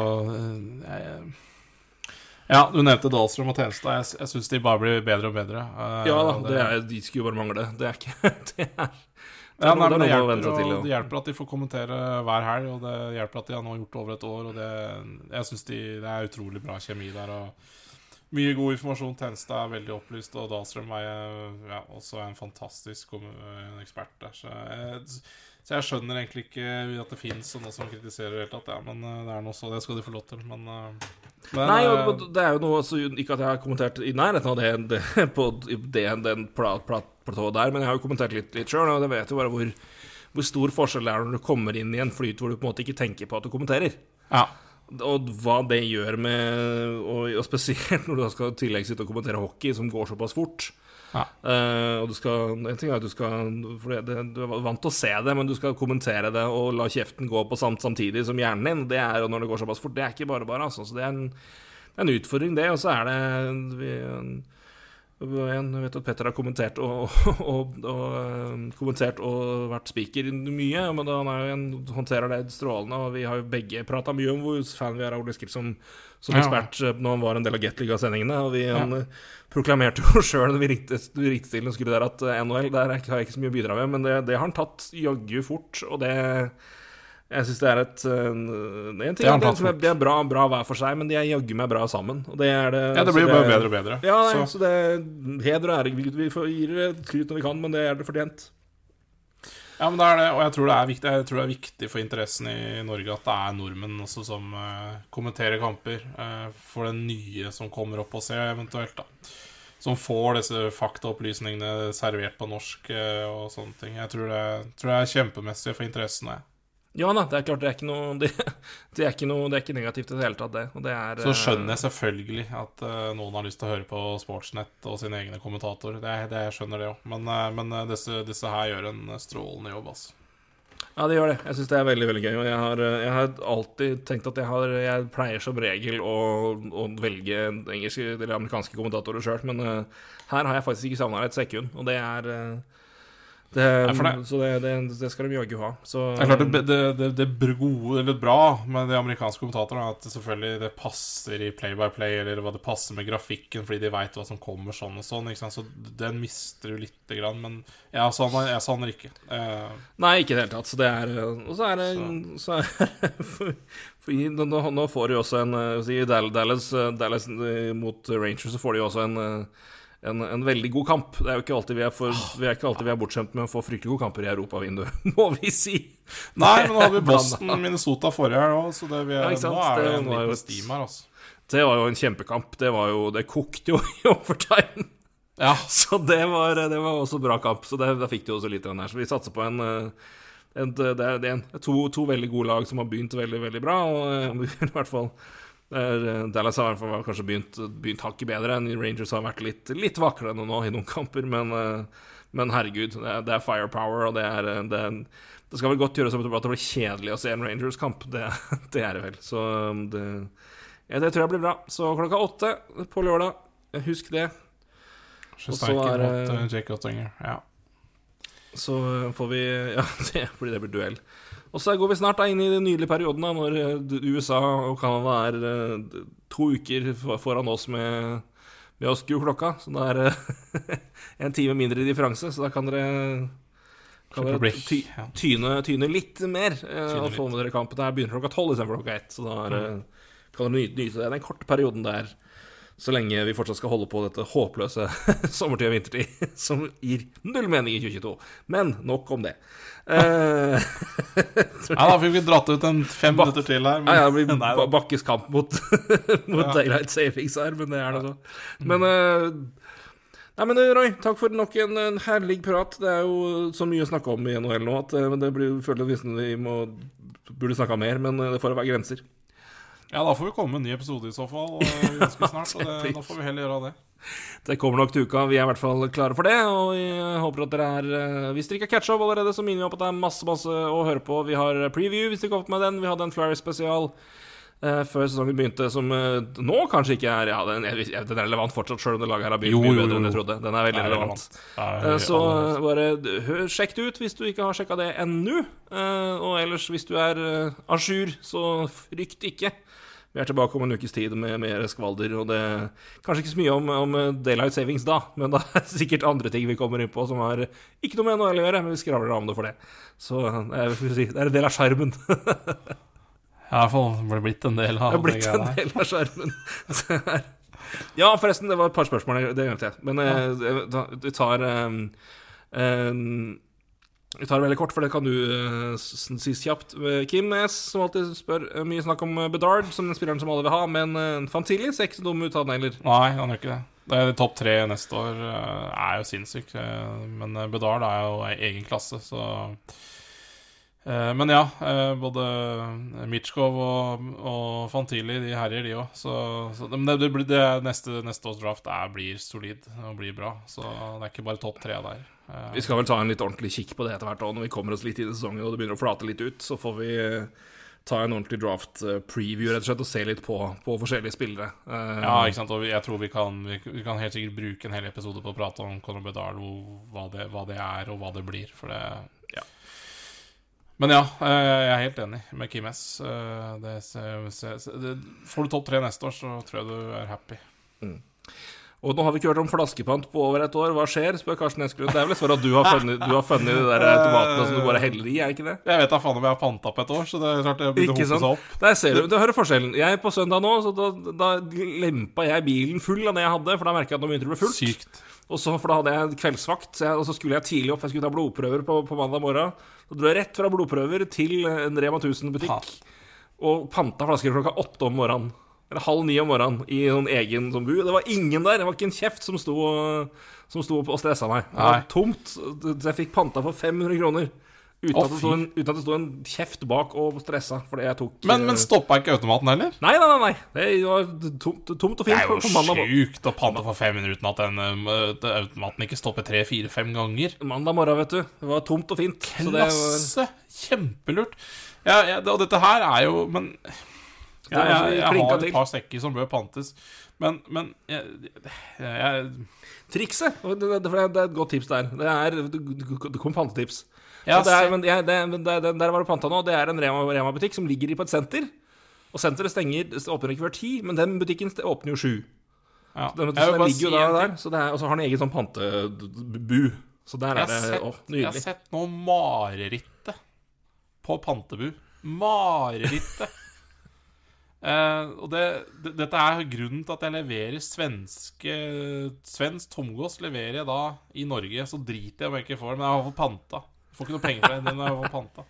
Ja, du nevnte Dahlstrøm og Tjenestad. Jeg, jeg syns de bare blir bedre og bedre. ja da, det er, de skulle jo bare mangle. Det er ikke det er, ja, nei, det, hjelper, til, ja. det, hjelper, at de får kommentere hver helg, og det hjelper at de har nå gjort det over et år. Og det, jeg syns de, det er utrolig bra kjemi der. Og mye god informasjon. Tjeneste er veldig opplyst, og Dahlstrøm er ja, også en fantastisk ekspert der. Så jeg, så jeg, skjønner egentlig ikke at det fins noe som kritiserer det hele tatt. Ja, men eh, det er noe så, det skal de få lov til. Men, eh, men Nei, og det er jo noe altså, Ikke at jeg har kommentert i nærheten av det, det på det, den platået der, men jeg har jo kommentert litt, litt sjøl, og det vet jo bare hvor, hvor stor forskjell det er når du kommer inn i en flyt hvor du på en måte ikke tenker på at du kommenterer. Ja og hva det gjør med Og, og spesielt når du skal tillegge sitte og kommentere hockey, som går såpass fort. Ja. Uh, og du skal En ting er at du skal For det, Du er vant til å se det, men du skal kommentere det og la kjeften gå på samt samtidig som hjernen din. Det er når det går såpass fort. Det er ikke bare bare, altså. Så det er en, det er en utfordring, det. Og så er det vi, jeg vet at Petter har kommentert og, og, og, og kommentert og vært speaker mye, men han en, håndterer det strålende. Og vi har jo begge prata mye om hvor fan vi er av Ole Skill som, som Ja. ekspert eh, når han var en del av Gateliga-sendingene. Og vi Ja. han, eh, proklamerte jo sjøl når vi ringte, ringte til og skulle der at NOL NHL der har jeg ikke så mye å bidra med, men det, det har han tatt jaggu fort, og det jeg syns det er et eh, en ting Det er, det er bra, bra hver for seg, men de er jaggu meg bra sammen. Og det er det Ja, det blir jo bare bedre og bedre. ja, nei, Så- så, det er heder og ære. Vi, gir det skryt når vi kan, men det er det fortjent. Ja, men det er det, og jeg tror det er viktig, jeg tror det er viktig for interessen i Norge at det er nordmenn også som uh, kommenterer kamper. Uh, for den nye som kommer opp og ser, eventuelt, da. Som får disse faktaopplysningene servert på norsk og sånne ting. Jeg tror det, tror det er kjempemessig for interessen. Ja da, det er klart det er ikke noe Det, det, er, ikke noe, det er ikke negativt i det hele tatt, det. Og det er, Så eh, skjønner jeg selvfølgelig at uh, noen har lyst til å høre på Sportsnett og sine egne kommentatorer. Det, det jeg skjønner det òg. Men, uh, men disse, disse her gjør en strålende jobb, altså. Ja, det gjør det. Jeg syns det er veldig veldig gøy. Og jeg har, jeg har alltid tenkt at jeg, har, jeg pleier som regel å, å velge engelske eller amerikanske kommentatorer sjøl, men uh, her har jeg faktisk ikke savna et sekund, og det er det, for det- Så det, det, skal de jaggu ha. Så, Det er klart det, gode, eller bra med de amerikanske kommentatorene, at det selvfølgelig det passer i play-by-play, eller hva det passer med grafikken, fordi de veit hva som kommer sånn og sånn. Så den mister du lite grann. Men jeg savner, jeg savner ikke. Eh, Nei, ikke i det hele tatt. Så det er Og så er det så er, for, for, nå, nå får de også en eh, si, Dallas, Dallas eh, mot Rangers, så får de også en eh, en, en veldig god kamp. Det er jo ikke alltid vi er, for, vi er ikke alltid vi er bortskjemt med å få fryktelig gode kamper i europavinduet, må vi si. nei, men nå hadde vi Blanda. Boston-Minnesota forrige her òg, så det, vi er, Ja, nå er det Det en liten stim her, altså. Det var jo en kjempekamp. Det var jo Det kokte jo i overtime. Ja. Så det var, det var også bra kamp. Så det, da fikk de også litt av den her. Så vi satser på en, eh, en det det en, to, to veldig gode lag som har begynt veldig, veldig bra. Og eh, i hvert fall det er, eh, Dallas har i hvert fall kanskje begynt, begynt hakket bedre Rangers har vært litt, litt vaklende nå i noen kamper, men, eh, men herregud, det er, det er firepower, og det er, eh, det Det skal vel godt gjøres at det blir kjedelig å se en Rangers-kamp, det, det er det vel. Så um, det, det tror jeg blir bra. Så klokka åtte på lørdag, husk det. Sjøsterken er mot Jake Ottinger. Ja. Så får vi Ja, det blir, det blir duell. Og så går vi snart da inn i den nydelige perioden da, når eh, USA og Canada er eh, to uker foran oss med, med å skru klokka. Så det er eh, en time mindre i differanse, så da kan dere kan dere ty, tyne, tyne litt mer eh, Tyne og få med dere kampen. Det begynner klokka tolv istedenfor klokka ett. Så da er, mm. kan dere nyte, nyte det den korte perioden der. Så lenge vi fortsatt skal holde på dette håpløse sommertid og vintertid, som gir null mening i 2022. Men nok om det. Eh, ja, da fikk vi dratt ut en fem Bak- minutter til her. ja, ja, det blir Bakkes kamp mot, mot Ja. Daylight Savings her, men det er det så. Men eh, Nei, men eh, Roy, takk for nok en, en herlig prat. Det er jo så mye å snakke om i NHL nå at det blir, føler jeg nesten vi må burde snakka mer, men det får være grenser. Ja, da får vi komme med en ny episode i så fall eh, ganske snart. Og det, da får vi heller gjøre det. Det kommer nok til uka. Vi er i hvert fall klare for det. Og jeg håper at dere er eh, Hvis dere ikke har catcha opp allerede, så minner vi om at det er masse masse å høre på. Vi har preview hvis dere har fått med den. Vi hadde en Flurry-spesial eh, før sesongen begynte, som eh, nå kanskje ikke er Ja, den, jeg- den er relevant fortsatt, sjøl om det laget her har begynt Jo, mye bedre enn jeg trodde. Den er veldig er relevant. relevant. Er Så eh, bare hør, sjekk det ut hvis du ikke har sjekka det ennå. Eh, Og ellers, hvis du er à jour, så frykt ikke. Vi er tilbake om en ukes tid med mer skvalder. Og det Kanskje ikke så mye om, om eh, Daylight Savings da, men det er sikkert andre ting vi kommer inn på som har ikke noe med NHL å gjøre, men vi skravler om det for det. Så eh, er, si, det er en del av sjarmen. Ja, i hvert fall det blitt en del Det av blitt en del av skjermen. Ja, forresten, det var et par spørsmål. Det glemte jeg. Men ja. da- vi tar um, um, Vi tar det veldig kort, for det kan du uh, si kjapt. Eh, Kim S, som alltid spør uh, mye snakk om Bedard, som den spilleren som alle vil ha, men uh, Fantilli ser ikke så dum ut, han heller. Nei, han gjør ikke det. det Topp tre neste år er jo sinnssykt. Men Bedard er jo ei egen klasse, så men ja, både Mitsjkov og, og Fantili de herjer, de òg. Så, det, det, det neste, neste års draft er, blir solid og blir bra. Så det er ikke bare topp tre der. Eh, Vi skal vel ta en litt ordentlig kikk på det etter hvert òg, når vi kommer oss litt inn i sesongen og det begynner å flate litt ut. Så får vi eh, ta en ordentlig draft-preview rett og slett og se litt på, på forskjellige spillere. Eh, ja, ikke sant. Og jeg tror vi kan, vi, kan helt sikkert bruke en hel episode på å prate om Conor Bedard, hva det, hva det er, og hva det blir. For det Ja. Men ja, eh, jeg er helt enig med Kim S. Eh, Det, det, får du topp tre neste år, så tror jeg du er happy. Og nå har vi ikke hørt om flaskepant på over et år. Hva skjer? spør Karsten Eskelund. Det er vel for at du har funnet, du har funnet de der tomatene som du bare heller i, er ikke det? Jeg vet da faen om jeg har panta på et år, så det er klart det begynner å hope seg opp. Der ser du, du hører forskjellen. Jeg på søndag nå, så da, da lempa jeg bilen full av det jeg hadde, for da merka jeg at nå begynte det å bli fullt. Sykt. Og så, for da hadde jeg kveldsvakt, så jeg, og så skulle jeg tidlig opp. Jeg skulle ta blodprøver på, på mandag morgen. Så dro jeg rett fra blodprøver til en Rema 1000-butikk og panta flasker klokka åtte om morgenen. Eller halv ni om morgenen i noen egen sånn bu. Det var ingen der. Det var ikke en kjeft som sto, som sto og stressa meg. Det var Nei. tomt. Så jeg fikk panta for 500 kroner. Uten, Å, at det sto en, uten at det sto en kjeft bak og stressa fordi jeg tok Men, eh, men stoppa ikke automaten heller? Nei, nei, nei. nei. Det var tomt, tomt og Det er på, jo på mandag, mo- sjukt å pante for 500 uten at den um, automaten ikke stopper tre, fire, fem ganger. mandag morgen, vet du. Det var tomt og fint. Så det var, Klasse! Kjempelurt. Ja, ja, det, og dette her er jo Men ja, jeg, jeg, jeg har et par sekker som bør pantes. Men, men jeg, jeg, Trikset det, det, det er et godt tips der. Det er det, kom pantetips. Ja, det er, men jeg, det, det, det, der var det panta nå. Det er en Rema- Rema-butikk som ligger på et senter. Og senteret stenger åpner ikke før ti, men den butikken åpner jo sju. ja. Den, så den ligger jo si der. Så er, og så har den egen sånn pantebu. Så der er det sett, Å, jeg har sett noe marerittet på Pantebu. Marerittet. Eh, og det, det, dette er grunnen til at jeg leverer svenske Svensk tomgås leverer jeg da i Norge. Så driter jeg om jeg ikke får det, men jeg har fått panta. Jeg får ikke noe penger for men jeg har fått panta.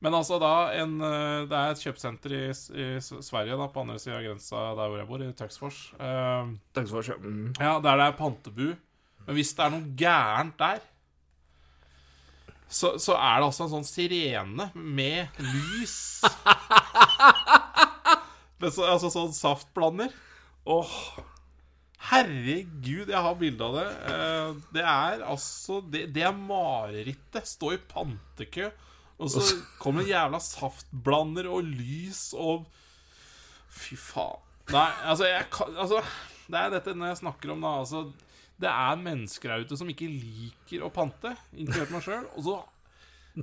Men altså da en, eh, Det er et kjøpesenter i, i Sverige, da på andre sida av grensa der hvor jeg bor, i Tuxfors. Uh, Takk for. Mm. ja, der det er pantebu. Men hvis det er noe gærent der, så, så er det altså en sånn sirene med lys. Men så, altså sånn saftblander. Åh, Herregud, jeg har bilde av det. Eh, Det er altså Det, det er marerittet. Stå i pantekø, og så kommer en jævla saftblander og lys og Fy faen. Nei, altså, jeg Altså, det er dette når jeg snakker om det, altså Det er mennesker der ute som ikke liker å pante, inkludert meg sjøl. Og så,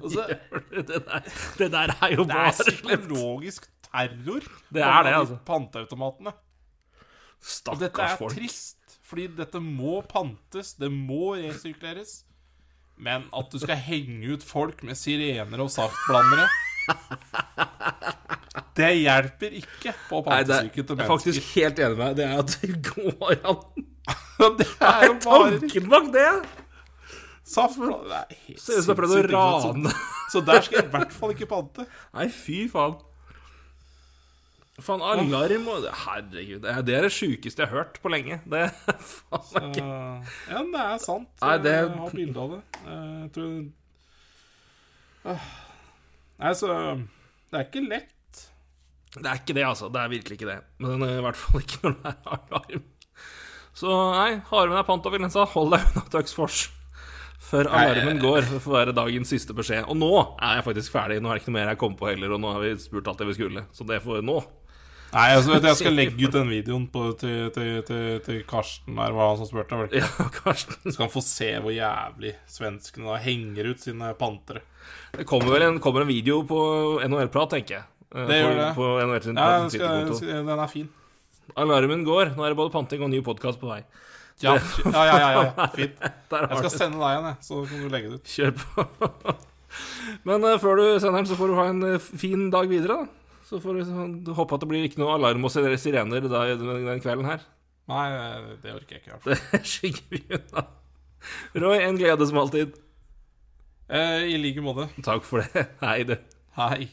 og så det, der, det der er jo Det er psykologisk terror. Det er det, altså. Panteautomatene. Stakkars folk. Og dette er folk. trist, fordi dette må pantes, det må resirkuleres. Men at du skal henge ut folk med sirener og saftblandere Det hjelper ikke på pantesyke til jeg er faktisk helt enig med deg. Det er at det går an. det er jo bare Tanken bak det! saftblandere Det er helt sinnssykt så der skal jeg i hvert fall ikke pante. Nei, fy faen. Faen, alarm og Herregud. Det er det, er sjukeste jeg har hørt på lenge. Det er faen ikke Ja, men det er sant. Nei, det- Jeg har bilde av det. Uh, jeg tror uh. Nei, så Det er ikke lett. Det er ikke det, altså. Det er virkelig ikke det. Men eh, i hvert fall ikke når det er alarm. Så nei, Harmen med pant pantovergrensa. grensa. Hold deg unna Tøksfors. Før alarmen går. Det får være dagens siste beskjed. Og nå er jeg faktisk ferdig. Nå er det ikke noe mer jeg kom på heller, og nå har vi spurt alt det vi skulle. Så det får nå. Nei, altså, vet du, Jeg skal legge ut den videoen på, til, til, til, til Karsten der, var han som spurte. Var det ikke? Ja, Karsten. Så kan han få se hvor jævlig svenskene da henger ut sine pantere. Det kommer vel en, kommer en video på NHL-prat, tenker jeg. Eh, Det gjør det. På NHL sin Ja, den, skal, skal, den er fin. Alarmen går. Nå er det både panting og ny podkast på vei. Ja, ja, ja. ja, ja. Fint. Jeg skal sende deg en, jeg, så kan du legge det ut. Kjør på. Men uh, før du sender den, så får du ha en uh, fin dag videre, da. Så får du sånn- håpe at det blir ikke noe alarm og sirener da, den den kvelden her. Nei, det orker jeg ikke. Det skygger vi unna. Roy, en glede som alltid. Eh, I like måte. Takk for det. Hei, du. Hei.